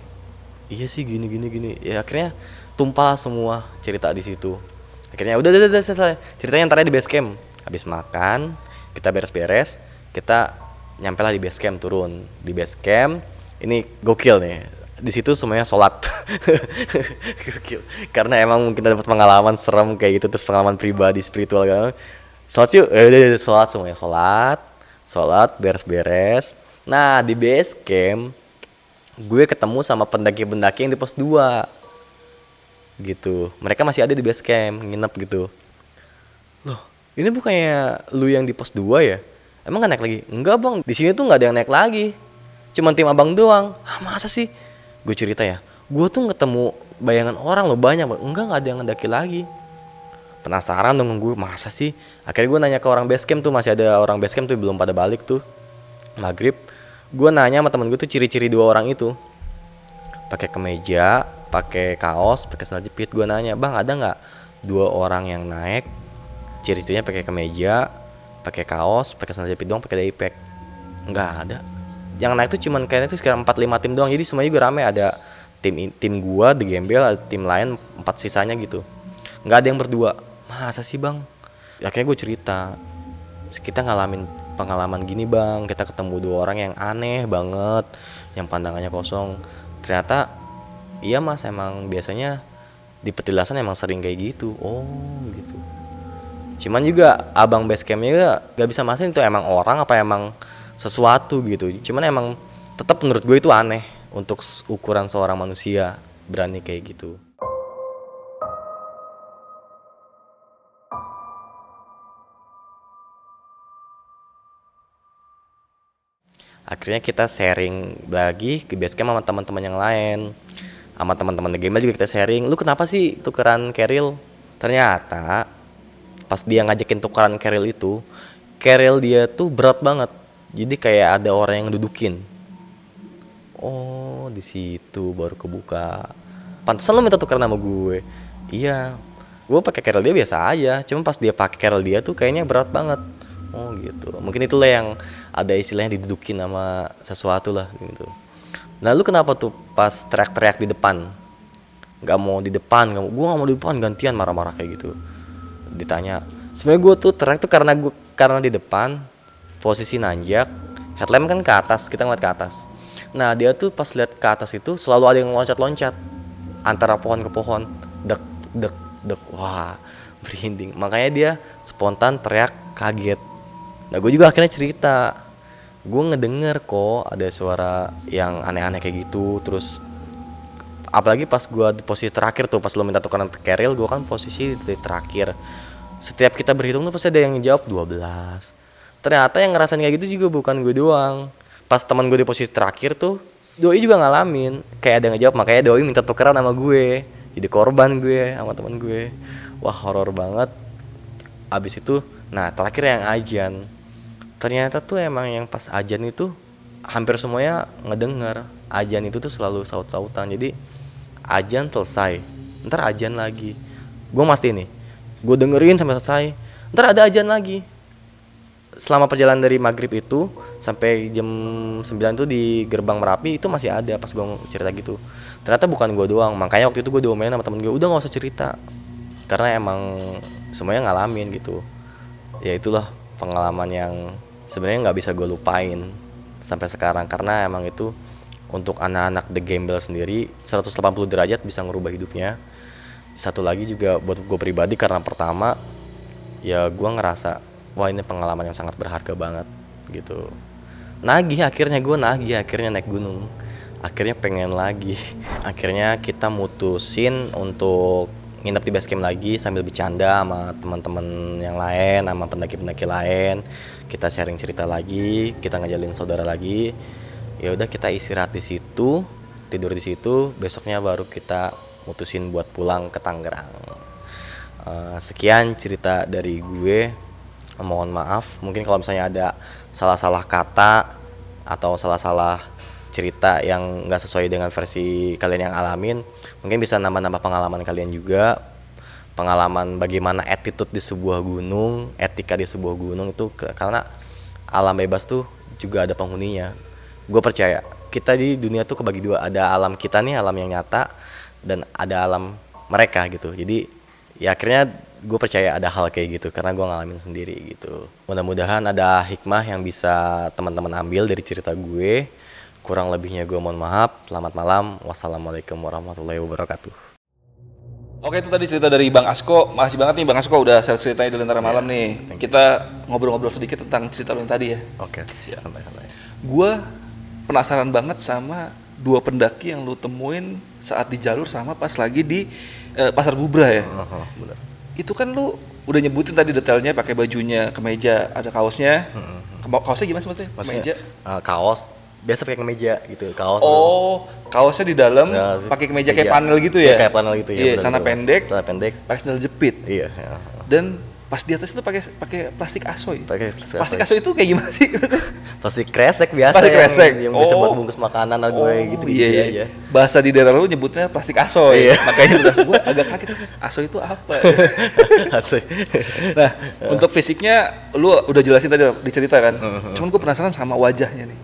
Iya sih gini gini gini. Ya akhirnya tumpah semua cerita di situ. Akhirnya udah udah udah selesai. Ceritanya yang di base camp. Habis makan kita beres-beres kita nyampe lah di base camp turun. Di base camp ini gokil nih. Di situ semuanya sholat. Gokil. Karena emang mungkin dapat pengalaman serem kayak gitu terus pengalaman pribadi spiritual gitu sholat yuk eh, udah, udah sholat semuanya sholat sholat beres-beres. Nah di base camp gue ketemu sama pendaki-pendaki yang di pos 2 gitu. Mereka masih ada di base camp nginep gitu. Loh ini bukannya lu yang di pos 2 ya? Emang gak naik lagi? Enggak bang. Di sini tuh nggak ada yang naik lagi. Cuman tim abang doang. Ah masa sih? Gue cerita ya. Gue tuh ketemu bayangan orang lo banyak bang enggak nggak ada yang ngedaki lagi penasaran dong gue masa sih? Akhirnya gue nanya ke orang base camp tuh masih ada orang base camp tuh belum pada balik tuh. Maghrib gue nanya sama temen gue tuh ciri-ciri dua orang itu. Pakai kemeja pakai kaos pakai sandal jepit gue nanya bang ada nggak dua orang yang naik ciri-cirinya pakai kemeja pakai kaos pakai sandal jepit doang pakai daypack nggak ada. Yang naik tuh cuman kayaknya tuh empat lima tim doang jadi semuanya juga rame ada tim tim gua The Gembel ada tim lain empat sisanya gitu. Nggak ada yang berdua masa sih bang? Ya kayak gue cerita kita ngalamin pengalaman gini bang. Kita ketemu dua orang yang aneh banget yang pandangannya kosong. Ternyata iya mas emang biasanya di petilasan emang sering kayak gitu. Oh gitu. Cuman juga abang base campnya juga gak bisa mastiin itu emang orang apa emang sesuatu gitu. Cuman emang tetap menurut gue itu aneh untuk ukuran seorang manusia berani kayak gitu akhirnya kita sharing lagi ke basecamp sama teman-teman yang lain. Sama teman-teman The Gembel juga kita sharing. Lu kenapa sih tukeran Keril? Ternyata pas dia ngajakin tukeran Keril itu Keril dia tuh berat banget. Jadi kayak ada orang yang dudukin. Oh di situ baru kebuka. Pantesan lu minta tukeran sama gue. Iya gue pakai Keril dia biasa aja. Cuma pas dia pakai Keril dia tuh kayaknya berat banget oh gitu. Mungkin itulah yang ada istilahnya didudukin sama sesuatu lah gitu. Nah lu kenapa tuh pas teriak-teriak di depan? Nggak mau di depan nggak mau gue nggak mau di depan gantian marah-marah kayak gitu. Ditanya sebenarnya gue tuh teriak tuh karena gue karena di depan posisi nanjak headlamp kan ke atas kita ngeliat ke atas. Nah dia tuh pas lihat ke atas itu selalu ada yang loncat-loncat antara pohon ke pohon dek dek dek wah merinding. Makanya dia spontan teriak kaget nah gue juga akhirnya cerita. Gue ngedenger kok ada suara yang aneh-aneh kayak gitu terus apalagi pas gua di posisi terakhir tuh pas lo minta tukeran keril gua kan posisi di terakhir. Setiap kita berhitung tuh pasti ada yang jawab 12 ternyata yang ngerasain kayak gitu juga bukan gue doang. Pas teman gue di posisi terakhir tuh doi juga ngalamin. Kayak ada yang ngejawab makanya doi minta tukeran sama gue. Jadi korban gue sama teman gue. Wah horor banget. Abis itu nah terakhir yang ajan ternyata tuh emang yang pas ajan itu hampir semuanya ngedenger. Ajan itu tuh selalu saut-sautan. Jadi ajan selesai. Ntar ajan lagi. Gue mesti nih. Gue dengerin sampai selesai. Ntar ada ajan lagi. Selama perjalanan dari maghrib itu sampai jam 9 tuh di gerbang merapi itu masih ada pas gue cerita gitu. Ternyata bukan gue doang. Makanya waktu itu gue diomelin sama temen gue udah nggak usah cerita. Karena emang semuanya ngalamin gitu. Ya itulah pengalaman yang sebenarnya nggak bisa gue lupain sampai sekarang karena emang itu untuk anak-anak The Gembel sendiri 180 derajat bisa ngerubah hidupnya. Satu lagi juga buat gue pribadi karena pertama ya gue ngerasa wah ini pengalaman yang sangat berharga banget gitu. Nagih akhirnya gue nagih akhirnya naik gunung. Akhirnya pengen lagi. Akhirnya kita mutusin untuk nginep di base camp lagi sambil bercanda sama teman-teman yang lain sama pendaki-pendaki lain. Kita sharing cerita lagi kita ngajalin saudara lagi. Ya udah kita istirahat di situ tidur di situ. Besoknya baru kita mutusin buat pulang ke Tangerang. Eh, sekian cerita dari gue. Mohon maaf mungkin kalau misalnya ada salah-salah kata atau salah-salah cerita yang nggak sesuai dengan versi kalian yang alamin mungkin bisa nambah-nambah pengalaman kalian juga. Pengalaman bagaimana attitude di sebuah gunung etika di sebuah gunung itu ke- karena alam bebas tuh juga ada penghuninya. Gue percaya kita di dunia tuh kebagi dua. Ada alam kita nih alam yang nyata dan ada alam mereka gitu. Jadi ya akhirnya gue percaya ada hal kayak gitu karena gue ngalamin sendiri gitu. Mudah-mudahan ada hikmah yang bisa teman-teman ambil dari cerita gue kurang lebihnya gue mohon maaf selamat malam wassalamualaikum warahmatullahi wabarakatuh Oke itu tadi cerita dari Bang Asko. Makasih banget nih Bang Asko udah share ceritanya di Lentera Malam nih. Kita ngobrol-ngobrol sedikit tentang cerita lu yang tadi ya. oke santai-santai Gua penasaran banget sama dua pendaki yang lu temuin saat di jalur sama pas lagi di eh, Pasar Bubra ya. Oh, bener. Itu kan lu udah nyebutin tadi detailnya pakai bajunya kemeja, ada kaosnya. Kema- Kaosnya gimana sebetulnya? Maksudnya Kemeja. eh, kaos biasa pakai kemeja gitu kaos Oh, kaosnya di dalam Nah, pakai kemeja kayak iya. panel gitu Iya, ya? kayak panel gitu ya, Iya, benar, celana benar. pendek, celana pendek pakai sandal jepit. iya ya. Dan pas di atas itu pakai pakai plastik asoy. Pakai plastik plastik asoy. asoy itu kayak gimana sih? plastik kresek biasa Plastik yang- kresek. yang, bisa buat Oh. bungkus makanan atau gue gitu iya, iya. aja Bahasa di daerah lu nyebutnya plastik asoy. Iya. Makanya bahasa gue agak kaget. Asoy itu apa? Asli. nah, untuk fisiknya lu udah jelasin tadi di cerita kan. Uh-huh. Cuman gue penasaran sama wajahnya nih.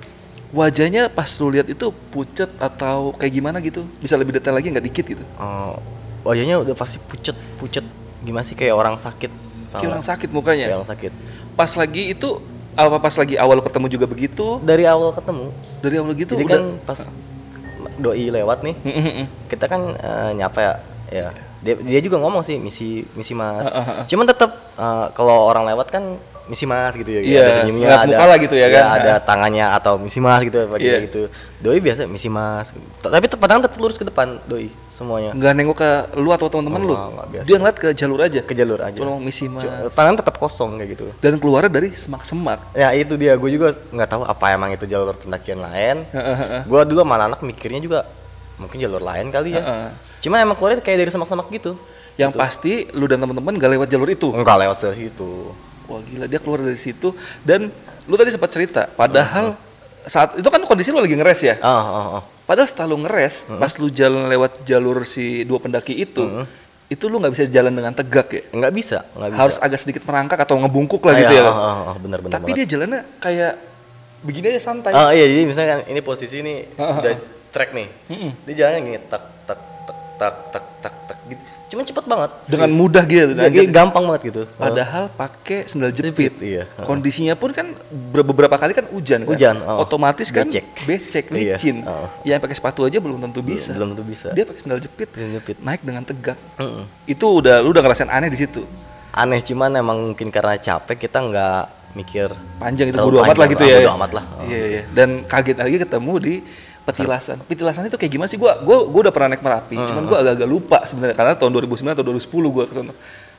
Wajahnya pas lu lihat itu pucet atau kayak gimana gitu? Bisa lebih detail lagi nggak dikit gitu? Oh, wajahnya udah pasti pucet, pucet. Gimana sih kayak orang sakit? Kayak orang sakit mukanya. Kayak orang sakit. Pas lagi itu apa pas lagi awal ketemu juga begitu? Dari awal ketemu. Dari awal gitu Jadi udah kan pas doi lewat nih kita kan eh, nyapa ya ya dia, dia juga ngomong sih misi misi mas cuman tetap eh, kalau orang lewat kan misi mas gitu ya. Iya, ada senyumnya ngeliat muka lah gitu ya kan. ada tangannya atau misi mas gitu apa Iya. gitu. Doi biasa misi mas. Tapi tetap padahal tetap lurus ke depan doi semuanya. Nggak nengok ke lu atau teman-teman lu? Enggak, enggak, biasa. dia ngeliat ke jalur aja? Ke jalur aja. Cuma misi mas. Padahal tetap kosong kayak gitu. Dan keluarnya dari semak-semak. Ya itu dia, gue juga nggak tahu apa emang itu jalur pendakian lain. gue dulu sama anak mikirnya juga mungkin jalur lain kali ya. Cuma emang keluarnya kayak dari semak-semak gitu. yang pasti lu dan teman-teman gak lewat jalur itu? Enggak lewat situ. Wah gila dia keluar dari situ dan lu tadi sempat cerita padahal saat itu kan kondisi lu lagi ngeres ya Oh, oh, oh. padahal setelah lu ngeres pas lu jalan lewat jalur si dua pendaki itu itu lu nggak bisa jalan dengan tegak ya Nggak bisa, bisa. harus agak sedikit merangkak atau ngebungkuk lah Ah, gitu iya, ya oh, bener bener tapi banget. dia jalannya kayak begini aja santai Oh iya, jadi misalnya kan ini posisi nih udah track nih. Dia jalannya gini tak tak tak tak tak tak. Cuman cepet banget. dengan serius. mudah gitu Dia- dia gampang banget gitu. Padahal pakai sendal jepit. iya. Kondisinya pun kan ber- beberapa kali kan hujan kan. Hujan, oh. Otomatis kan Becek. becek, Iya, licin. oh. Yang pakai sepatu aja belum tentu bisa. belum tentu bisa. Dia pakai sendal jepit, Sendal jepit. naik dengan tegak. Mm-mm. Itu udah lu udah ngerasain aneh di situ. Aneh cuman emang mungkin karena capek kita nggak mikir Panjang itu bodo amat lah gitu ya. bodo amat lah. Oh. Iya, iya. Dan kaget lagi ketemu di petilasan. Petilasan itu kayak gimana sih? Gua gua gua udah pernah naik Merapi, cuman gua agak-agak lupa sebenarnya karena tahun 2009 atau 2010 gua ke sana.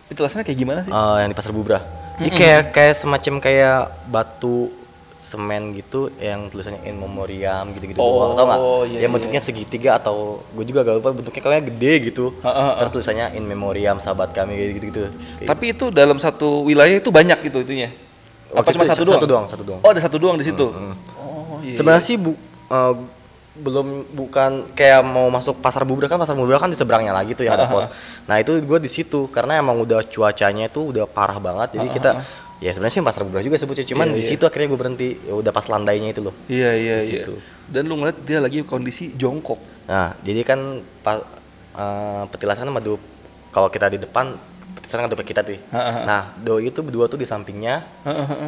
Petilasannya kayak gimana sih? Eh, yang di pasar Bubra. Ini kayak kayak semacam kayak batu semen gitu yang tulisannya in memoriam gitu-gitu Oh, doang, tau nggak? iya, yang bentuknya segitiga atau gue juga gak lupa bentuknya kayaknya gede gitu. Terus tulisannya in memoriam sahabat kami gitu-gitu. Tapi itu dalam satu wilayah itu banyak itu itunya. Apa Waktu cuma itu satu satu doang? doang, satu doang. Oh, ada satu doang di situ. Oh, iya. Sebenarnya sih bu, eh, belum bukan kayak mau masuk pasar Bubra kan pasar Bubra kan di seberangnya lagi tuh yang ada pos. Nah itu gue di situ karena emang udah cuacanya itu udah parah banget jadi kita ya sebenarnya sih pasar Bubra juga sebutnya cuman di situ akhirnya gue berhenti ya udah pas landainya itu loh. Iya, iya, Di iya. situ. Dan lu ngeliat dia lagi kondisi jongkok. Nah jadi kan pas eh, petilasan madu kalau kita di depan petilasan depan kita tuh. Nah doi itu berdua tuh di sampingnya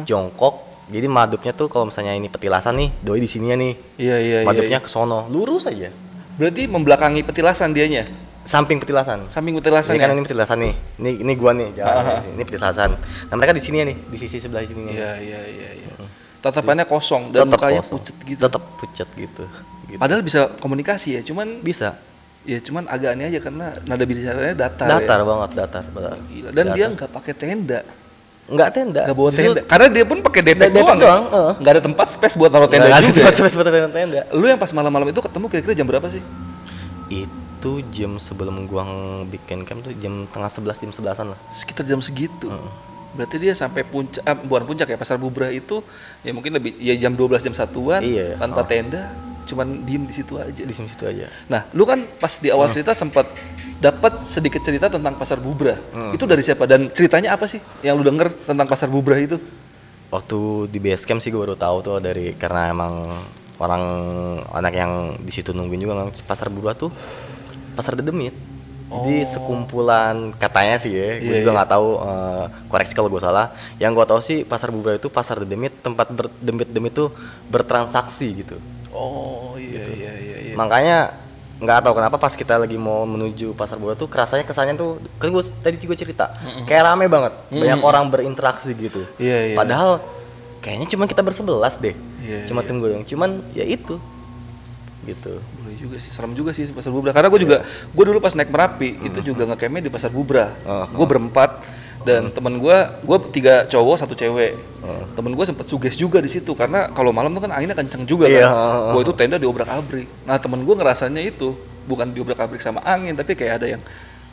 jongkok. Jadi madupnya tuh kalau misalnya ini petilasan nih, doi di sininya nih. Iya, iya, iya. Madupnya ke sono, lurus aja. Berarti membelakangi petilasan dianya. Samping petilasan. Samping petilasan Ini ya. kan ini petilasan nih. Ini ini gua nih jalan. Ini petilasan. Nah, mereka di sini nih, di sisi sebelah sini. Iya, iya, iya, iya. Tatapannya kosong dan Tetap mukanya kosong. pucet gitu. Tetap pucet gitu. gitu. Padahal bisa komunikasi ya, cuman Bisa. ya cuman agak aneh aja karena nada bicaranya datar. Datar ya. banget, datar. datar. Gila. Dan dia nggak pakai tenda, Enggak tenda. nggak bawa Justru tenda. Karena dia pun pakai depek Depek doang. doang, ya. heeh. Nggak ada tempat space buat naruh tenda nggak ada juga. tempat ya. sampai seperti tenda. Lu yang pas malam-malam itu ketemu kira-kira jam berapa sih? Itu jam sebelum gua bikin camp tuh jam tengah sebelas jam sebelasan lah. Sekitar jam segitu. Berarti dia sampai puncak, ah, bukan puncak ya, pasar Bubra itu ya mungkin lebih ya jam 12 jam satuan Iya. tanpa tenda, cuman diem di situ aja. Di situ aja. Nah, lu kan pas di awal cerita sempat dapat sedikit cerita tentang pasar Bubra. Itu dari siapa dan ceritanya apa sih yang lu denger tentang pasar Bubra itu? Waktu di base camp sih gue baru tahu tuh dari karena emang orang anak yang di situ nungguin juga memang pasar Bubra tuh pasar dedemit. Jadi sekumpulan katanya sih ya, gue Iya, juga nggak tahu eh, koreksi kalau gue salah. Yang gue tahu sih pasar Bubra itu pasar dedemit tempat berdemit-demit tuh bertransaksi gitu. Oh, iya iya iya iya. Makanya nggak tahu kenapa pas kita lagi mau menuju pasar Bubra tuh kerasanya kesannya tuh kan gue tadi juga cerita kayak rame banget, banyak orang berinteraksi gitu. Iya, iya. Padahal kayaknya cuma kita bersebelas deh. Iya, cuma tim gue doang. Cuman ya itu gitu. Boleh juga sih, serem juga sih pasar Bubra. Karena gue juga, gue dulu pas naik Merapi itu juga ngecampnya di pasar Bubra. Gue berempat dan temen gue, gue tiga cowok satu cewek. Temen gue sempet suges juga di situ karena kalau malam tuh kan anginnya kenceng juga Iya, kan. Gue itu tenda diobrak abrik. Nah temen gue ngerasanya itu bukan diobrak abrik sama angin tapi kayak ada yang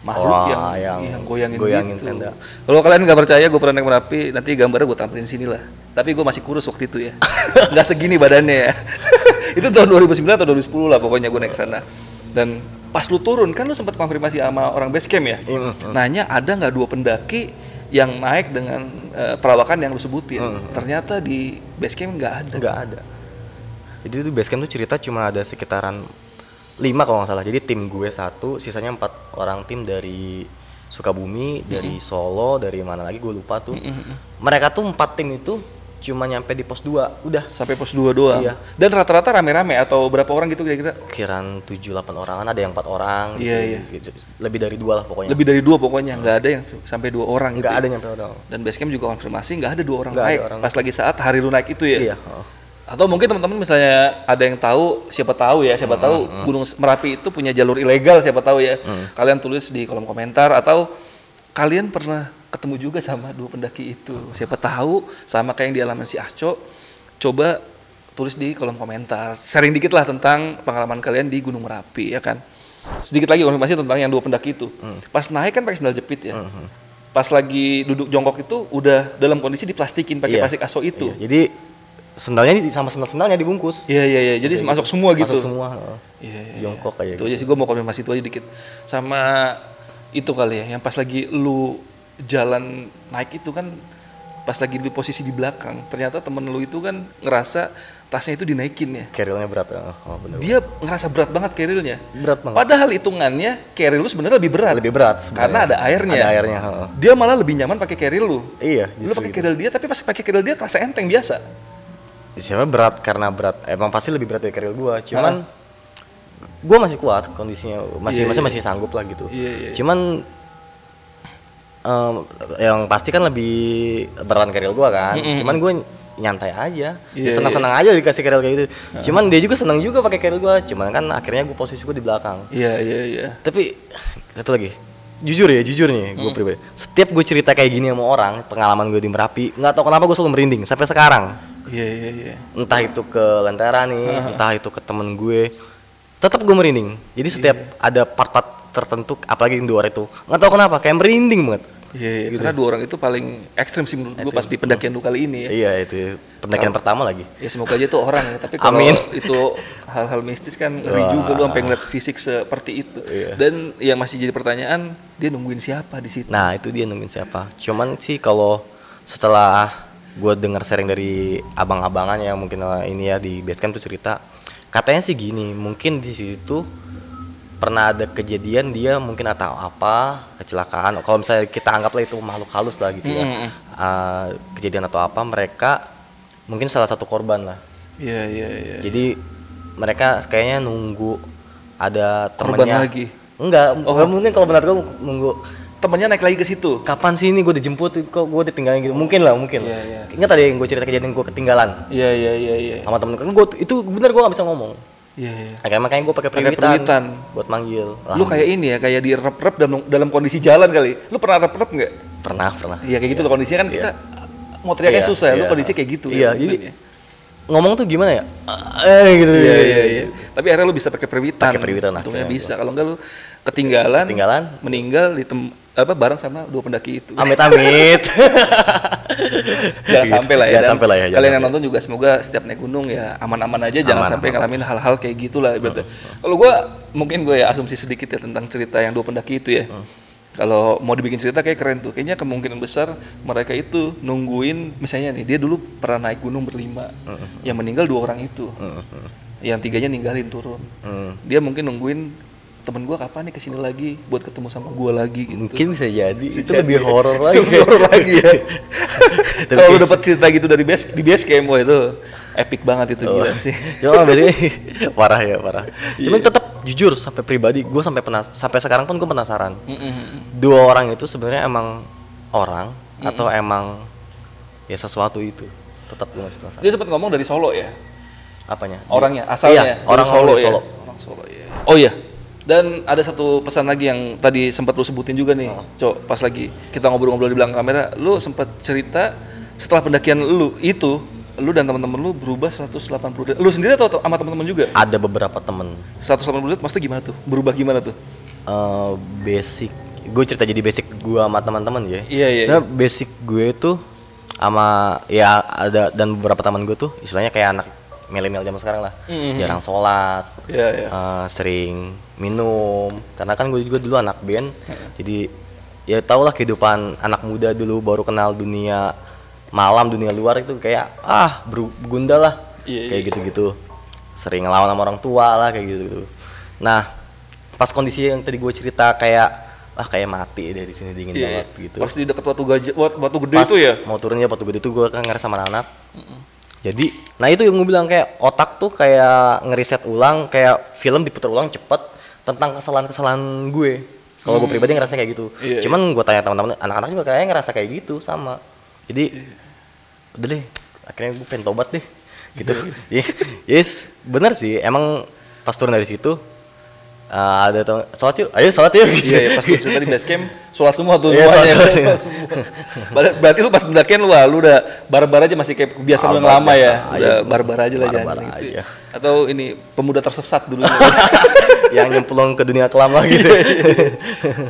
makhluk Wah, yang, yang yang goyangin, goyangin gitu. tenda. Kalau kalian nggak percaya gue pernah naik Merapi, nanti gambarnya gue tampilin sini lah. Tapi gue masih kurus waktu itu ya, nggak segini badannya ya. itu tahun 2009 atau 2010 lah pokoknya gue naik sana. Dan pas lu turun kan lu sempat konfirmasi sama orang base camp ya, Mm, nanya ada nggak dua pendaki yang naik dengan eh, perawakan yang lu sebutin. Mm, Ternyata di base camp nggak ada. Nggak ada. Jadi tuh base camp tuh cerita cuma ada sekitaran lima kalau nggak salah. Jadi tim gue satu, sisanya empat orang tim dari Sukabumi, dari Solo, dari mana lagi gue lupa tuh. Mereka tuh empat tim itu cuma nyampe di pos 2 udah Sampai pos 2 doang. Iya. Dan rata-rata rame-rame atau berapa orang gitu kira-kira? kiraan 7 8 orangan ada yang 4 orang Iya, gitu, iya. gitu. lebih dari dua lah pokoknya Lebih dari dua pokoknya, nggak ada yang sampai dua orang gitu. nggak ada nyampe orang Dan basecamp juga konfirmasi nggak ada dua orang Nggak ada naik orang. pas lagi saat hari lu naik itu ya. iya oh. Atau mungkin teman-teman misalnya ada yang tahu, siapa tahu ya, Hmm, siapa tahu Gunung Merapi itu punya jalur ilegal, siapa tahu ya. Hmm. Kalian tulis di kolom komentar atau kalian pernah ketemu juga sama dua pendaki itu. Siapa tahu sama kayak yang dialami si Asco, coba tulis di kolom komentar. Sharing dikit lah tentang pengalaman kalian di Gunung Merapi ya kan. Sedikit lagi konfirmasi tentang yang dua pendaki itu. Hmm. Pas naik kan pakai sandal jepit ya. Pas lagi duduk jongkok itu udah dalam kondisi diplastikin pakai Iya. plastik aso itu. Iya, jadi sendalnya di- sama sendal sendalnya dibungkus Iya iya iya. Jadi masuk semua gitu. masuk semua. Iya, iya, jongkok kayak Itu gitu aja sih gue mau konfirmasi itu aja dikit. Sama itu kali ya, yang pas lagi lu jalan naik itu kan pas lagi di posisi di belakang, ternyata temen lu itu kan ngerasa tasnya itu dinaikin ya. carrielnya berat oh, oh bener Dia ngerasa berat banget carrielnya. berat banget Padahal hitungannya carriel lu sebenarnya lebih berat. lebih berat sebenarnya. Karena ada airnya. ada airnya oh. Dia malah lebih nyaman pakai carriel lu. iya Lu pakai gitu. carriel dia, tapi pas pakai carriel dia terasa enteng biasa. siapa berat karena berat emang pasti lebih berat dari carriel gua cuman gua masih kuat kondisinya masih Iya, masih iya. masih sanggup lah gitu Iya, iya. cuman em, yang pasti kan lebih beratan carriel gua kan. Cuman gua nyantai aja. Iya, senang-senang aja dikasih carriel kayak gitu. Cuman dia juga senang juga pakai carriel gua. Cuman kan akhirnya gua posisi gua di belakang. Iya iya iya. tapi satu lagi. Jujur ya jujur nih gue pribadi. Setiap gue cerita kayak gini sama orang pengalaman gue di merapi nggak tahu kenapa gue selalu merinding sampai sekarang. Iya iya iya. entah itu ke lentera nih entah itu ke temen gue. Tetap gue merinding. Jadi setiap ada part-part tertentu apalagi yang di luar itu nggak tahu kenapa kayak merinding banget Iya, iya, karena dua orang itu paling ekstrim sih menurut gue pas di pendakian lu kali ini ya. iya itu pendakian pertama lagi Ya semoga aja itu orang ya, tapi kalau itu hal-hal mistis kan ngeri juga lu sampai ngeliat fisik seperti itu. Iya. Dan yang masih jadi pertanyaan, dia nungguin siapa di situ? Nah itu dia nungguin siapa. Cuman sih kalau setelah gue dengar sharing dari abang-abangan ya mungkin eh, ini ya di basecamp tuh cerita, katanya sih gini, mungkin di situ pernah ada kejadian dia mungkin atau apa kecelakaan. Kalau misalnya kita anggaplah itu makhluk halus lah gitu ya. Eh, kejadian atau apa mereka mungkin salah satu korban lah. Iya iya iya. Jadi mereka kayaknya nunggu ada Korban temennya. lagi? Enggak, enggak mungkin kalau benar gue nunggu Temennya naik lagi ke situ. kapan sih ini gue dijemput kok gue ditinggalin gitu mungkin lah mungkin Iya, lah. iya. ingat tadi yang gue cerita kejadian gue ketinggalan Iya iya iya iya. sama temen gue itu bener gue gak bisa ngomong Iya iya. Makanya makanya gue pakai periwitan. buat manggil Lu kayak ini ya, kayak di rep-rep dalam, dalam kondisi jalan kali. Lu pernah rep-rep nggak? pernah pernah Iya kayak gitu loh kondisinya kan kita mau teriaknya Iya, susah ya. Lu iya. kondisi kayak gitu iya ya. jadi ya. ngomong tuh gimana ya eh gitu Iya iya iya. Tapi akhirnya lu bisa pakai periwitan. Pakai Untungnya akhirnya bisa. Kalau enggak lu ketinggalan, Ketinggalan. meninggal di tem apa bareng sama dua pendaki itu. amit amit jangan sampai lah ya. jangan sampai lah ya jangan Kalian yang sampai. nonton juga semoga setiap naik gunung ya aman-aman aja, jangan Aman, sampai aman. ngalamin hal-hal kayak gitulah ibaratnya. Kalau gua mungkin gue ya asumsi sedikit ya tentang cerita yang dua pendaki itu ya. Kalau mau dibikin cerita kayak keren tuh. Kayaknya kemungkinan besar mereka itu nungguin misalnya nih dia dulu pernah naik gunung berlima. Yang meninggal dua orang itu. Yang tiganya ninggalin turun. Hmm. Dia mungkin nungguin temen gua kapan nih ke sini lagi buat ketemu sama gua lagi gitu. mungkin bisa jadi Bisa itu jadi. lebih horor lagi Lebih horor lagi ya. Kalau lu dapat cerita gitu dari base di base camp itu epic banget itu Oh. gila sih. Cuma berarti parah ya parah. Iya. Cuman tetap jujur sampai pribadi gue sampai penas sampai sekarang pun gue penasaran. Mm-mm. Dua orang itu sebenarnya emang orang atau emang ya sesuatu itu. Tetap gue masih penasaran. Dia sempat ngomong dari Solo ya. Apanya? Orangnya asalnya Iya, orang Solo, dari ya. Solo. Orang Solo ya. Oh iya. Dan ada satu pesan lagi yang tadi sempat lu sebutin juga nih, Oh. Cok, pas lagi kita ngobrol-ngobrol di belakang kamera, lu sempat cerita setelah pendakian lu itu, lu dan teman-teman lu berubah 180 derajat. Lu sendiri atau sama teman-teman juga? Ada beberapa temen 180 derajat maksudnya gimana tuh? Berubah gimana tuh? eh, basic gue cerita jadi basic gue sama teman-teman ya. Iya, iya, Sebenarnya basic gue tuh sama ya ada dan beberapa teman gue tuh istilahnya kayak anak milenial zaman sekarang lah. Mhm. Jarang sholat, Iya, iya. eh, sering minum karena kan gue juga dulu anak band jadi ya tau lah kehidupan anak muda dulu baru kenal dunia malam dunia luar itu kayak ah ber- bergundal lah Iya, kayak gitu-gitu sering ngelawan sama orang tua lah kayak gitu-gitu nah pas kondisi yang tadi gue cerita kayak ah kayak mati dari sini dingin Iya, banget iya. gitu Pas di dekat batu gajah, batu gede pas itu ya. mau turunnya batu gede itu gue kan ngerasa sama anak jadi nah itu yang gue bilang kayak otak tuh kayak ngeriset ulang kayak film diputar ulang cepet tentang kesalahan-kesalahan gue. Kalau gue pribadi ngerasa kayak gitu. Iya, cuman gue tanya teman-teman anak-anak juga kayaknya ngerasa kayak gitu sama. Jadi udah deh akhirnya gue pengen tobat deh. Gitu. Iya, yes bener sih. Emang pas turun dari situ uh, ada teman sholat yuk ayo sholat yuk gitu. Iya, iya, pas lu cerita di base camp, sholat semua tuh Iya, semuanya. sholat Sholat, semua. semua. Ber- Berarti lu pas mendakian lu, lu udah barbar aja masih kayak kebiasaan lu yang lama ya. Udah aja. barbar aja lah jangan gitu. aja. ya. Atau ini pemuda tersesat dulu. yang nyemplung ke dunia kelam lagi gitu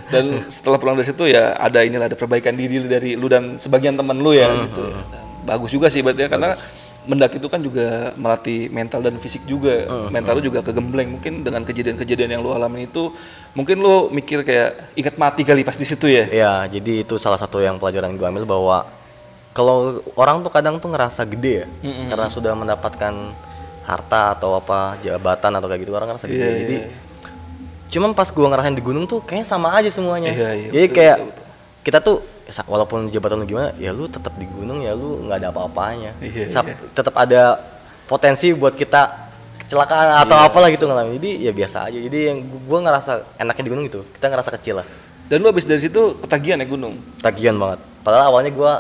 dan setelah pulang dari situ ya ada inilah ada perbaikan diri dari lu dan sebagian teman lu ya Hmm, gitu. Dan bagus juga sih berarti ya karena mendaki itu kan juga melatih mental dan fisik juga. Hmm, mental lu juga kegembleng mungkin dengan kejadian-kejadian yang lu alamin itu mungkin lu mikir kayak ingat mati kali pas di situ ya. ya jadi itu salah satu yang pelajaran gue ambil bahwa kalau orang tuh kadang tuh ngerasa gede ya karena sudah mendapatkan harta atau apa jabatan atau kayak gitu orang ngerasa gede Iya, jadi iya. cuman pas gua ngerasain di gunung tuh kayaknya sama aja semuanya Iya, iya, jadi betul, kayak betul, betul. Kita tuh walaupun jabatan lu gimana ya lu tetap di gunung ya lu nggak ada apa-apanya Iya, iya. tetap ada potensi buat kita kecelakaan atau Iya. apalah gitu ngalamin jadi ya biasa aja jadi yang gu- gua ngerasa enaknya di gunung gitu kita ngerasa kecil lah Dan lu habis dari situ ketagihan ya gunung. tagihan banget padahal awalnya gua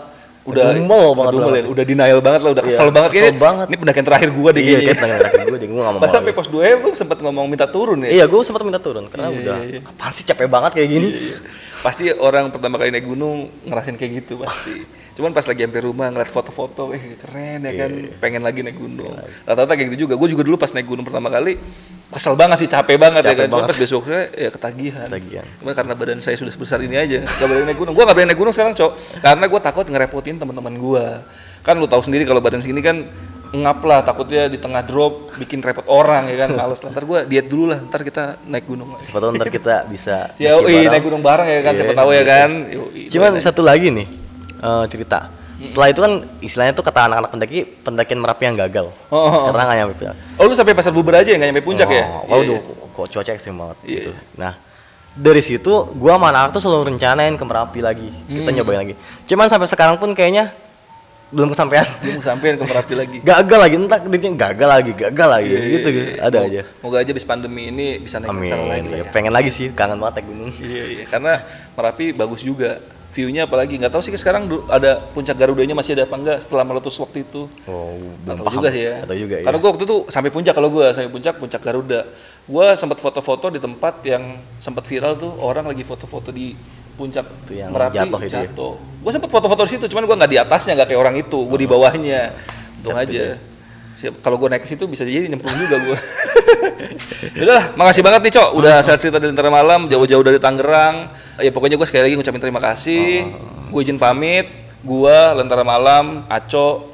Udah ngedumel banget dalam ya, udah denial banget lah, udah Iya, kesel banget kesel kayaknya. banget. Ini pendakian terakhir gua deh iya kayaknya. tangan kaki gue deh gue gak mau Padahal mau sampai pos 2 lu sempet ngomong minta turun ya. iya gue sempat minta turun karena udah iya, iya. apa sih capek banget kayak gini Iya. Pasti orang pertama kali naik gunung ngerasain kayak gitu pasti. Cuman pas lagi sampai rumah ngeliat foto-foto, eh keren ya kan, Iya, pengen lagi naik gunung. Rata-rata kayak gitu juga. Gue juga dulu pas naik gunung pertama kali kesel banget sih, capek banget ya Capek kan. Cuman banget. pas besoknya ya ketagihan. Ketagihan. Cuman karena badan saya sudah sebesar ini aja, gak berani naik gunung. Gue gak berani naik gunung sekarang, Cok. Karena gue takut ngerepotin teman-teman gue. Kan lu tahu sendiri kalau badan segini kan ngap lah takutnya di tengah drop bikin repot orang ya kan males lah ntar gue diet dulu lah ntar kita naik gunung lagi siapa tahu ntar kita bisa Ya, bareng. naik gunung bareng ya kan, Iya, siapa tahu ya gitu. kan. Yoi, cuman satu lagi nih eh, cerita setelah itu kan istilahnya tuh kata anak-anak pendaki pendakian merapi yang gagal Oh, oh, oh. karena nggak nyampe puncak Oh lu sampai pasar buber aja ya nggak nyampe puncak ya? oh, Iya, waduh iya. kok cuaca ekstrim banget Iya, gitu nah dari situ gua sama anak tuh selalu rencanain ke merapi lagi kita Hmm. nyobain lagi cuman sampai sekarang pun kayaknya belum kesampaian Belum sampein ke Merapi lagi. gagal lagi entah dia gagal lagi gagal lagi Iya, gitu gitu ada aja Moga aja bis pandemi ini bisa naik ke amin sana lagi. ya, ya. pengen lagi sih kangen banget gunung Iya iya karena Merapi bagus juga. View-nya apalagi nggak tahu sih sekarang ada puncak Garudanya masih ada apa enggak setelah meletus waktu itu. oh belum tahu paham juga sih ya. atau juga Karena ya gua waktu itu sampai puncak kalau gua sampai puncak puncak Garuda. Gua sempat foto-foto di tempat yang sempat viral tuh orang lagi foto-foto di puncak Itu yang Merapi jatuh itu ya? Gue sempat foto-foto di situ, cuman gua nggak di atasnya nggak kayak orang itu, gue di bawahnya. Untung aja. Siap. Kalau gue naik ke situ bisa jadi nyemplung juga gue. Udah, makasih banget nih Cok. Udah saya cerita dari Lentera Malam, jauh-jauh dari Tangerang. Ya pokoknya gue sekali lagi ngucapin terima kasih. Gue izin pamit. Gue Lentera Malam, Aco,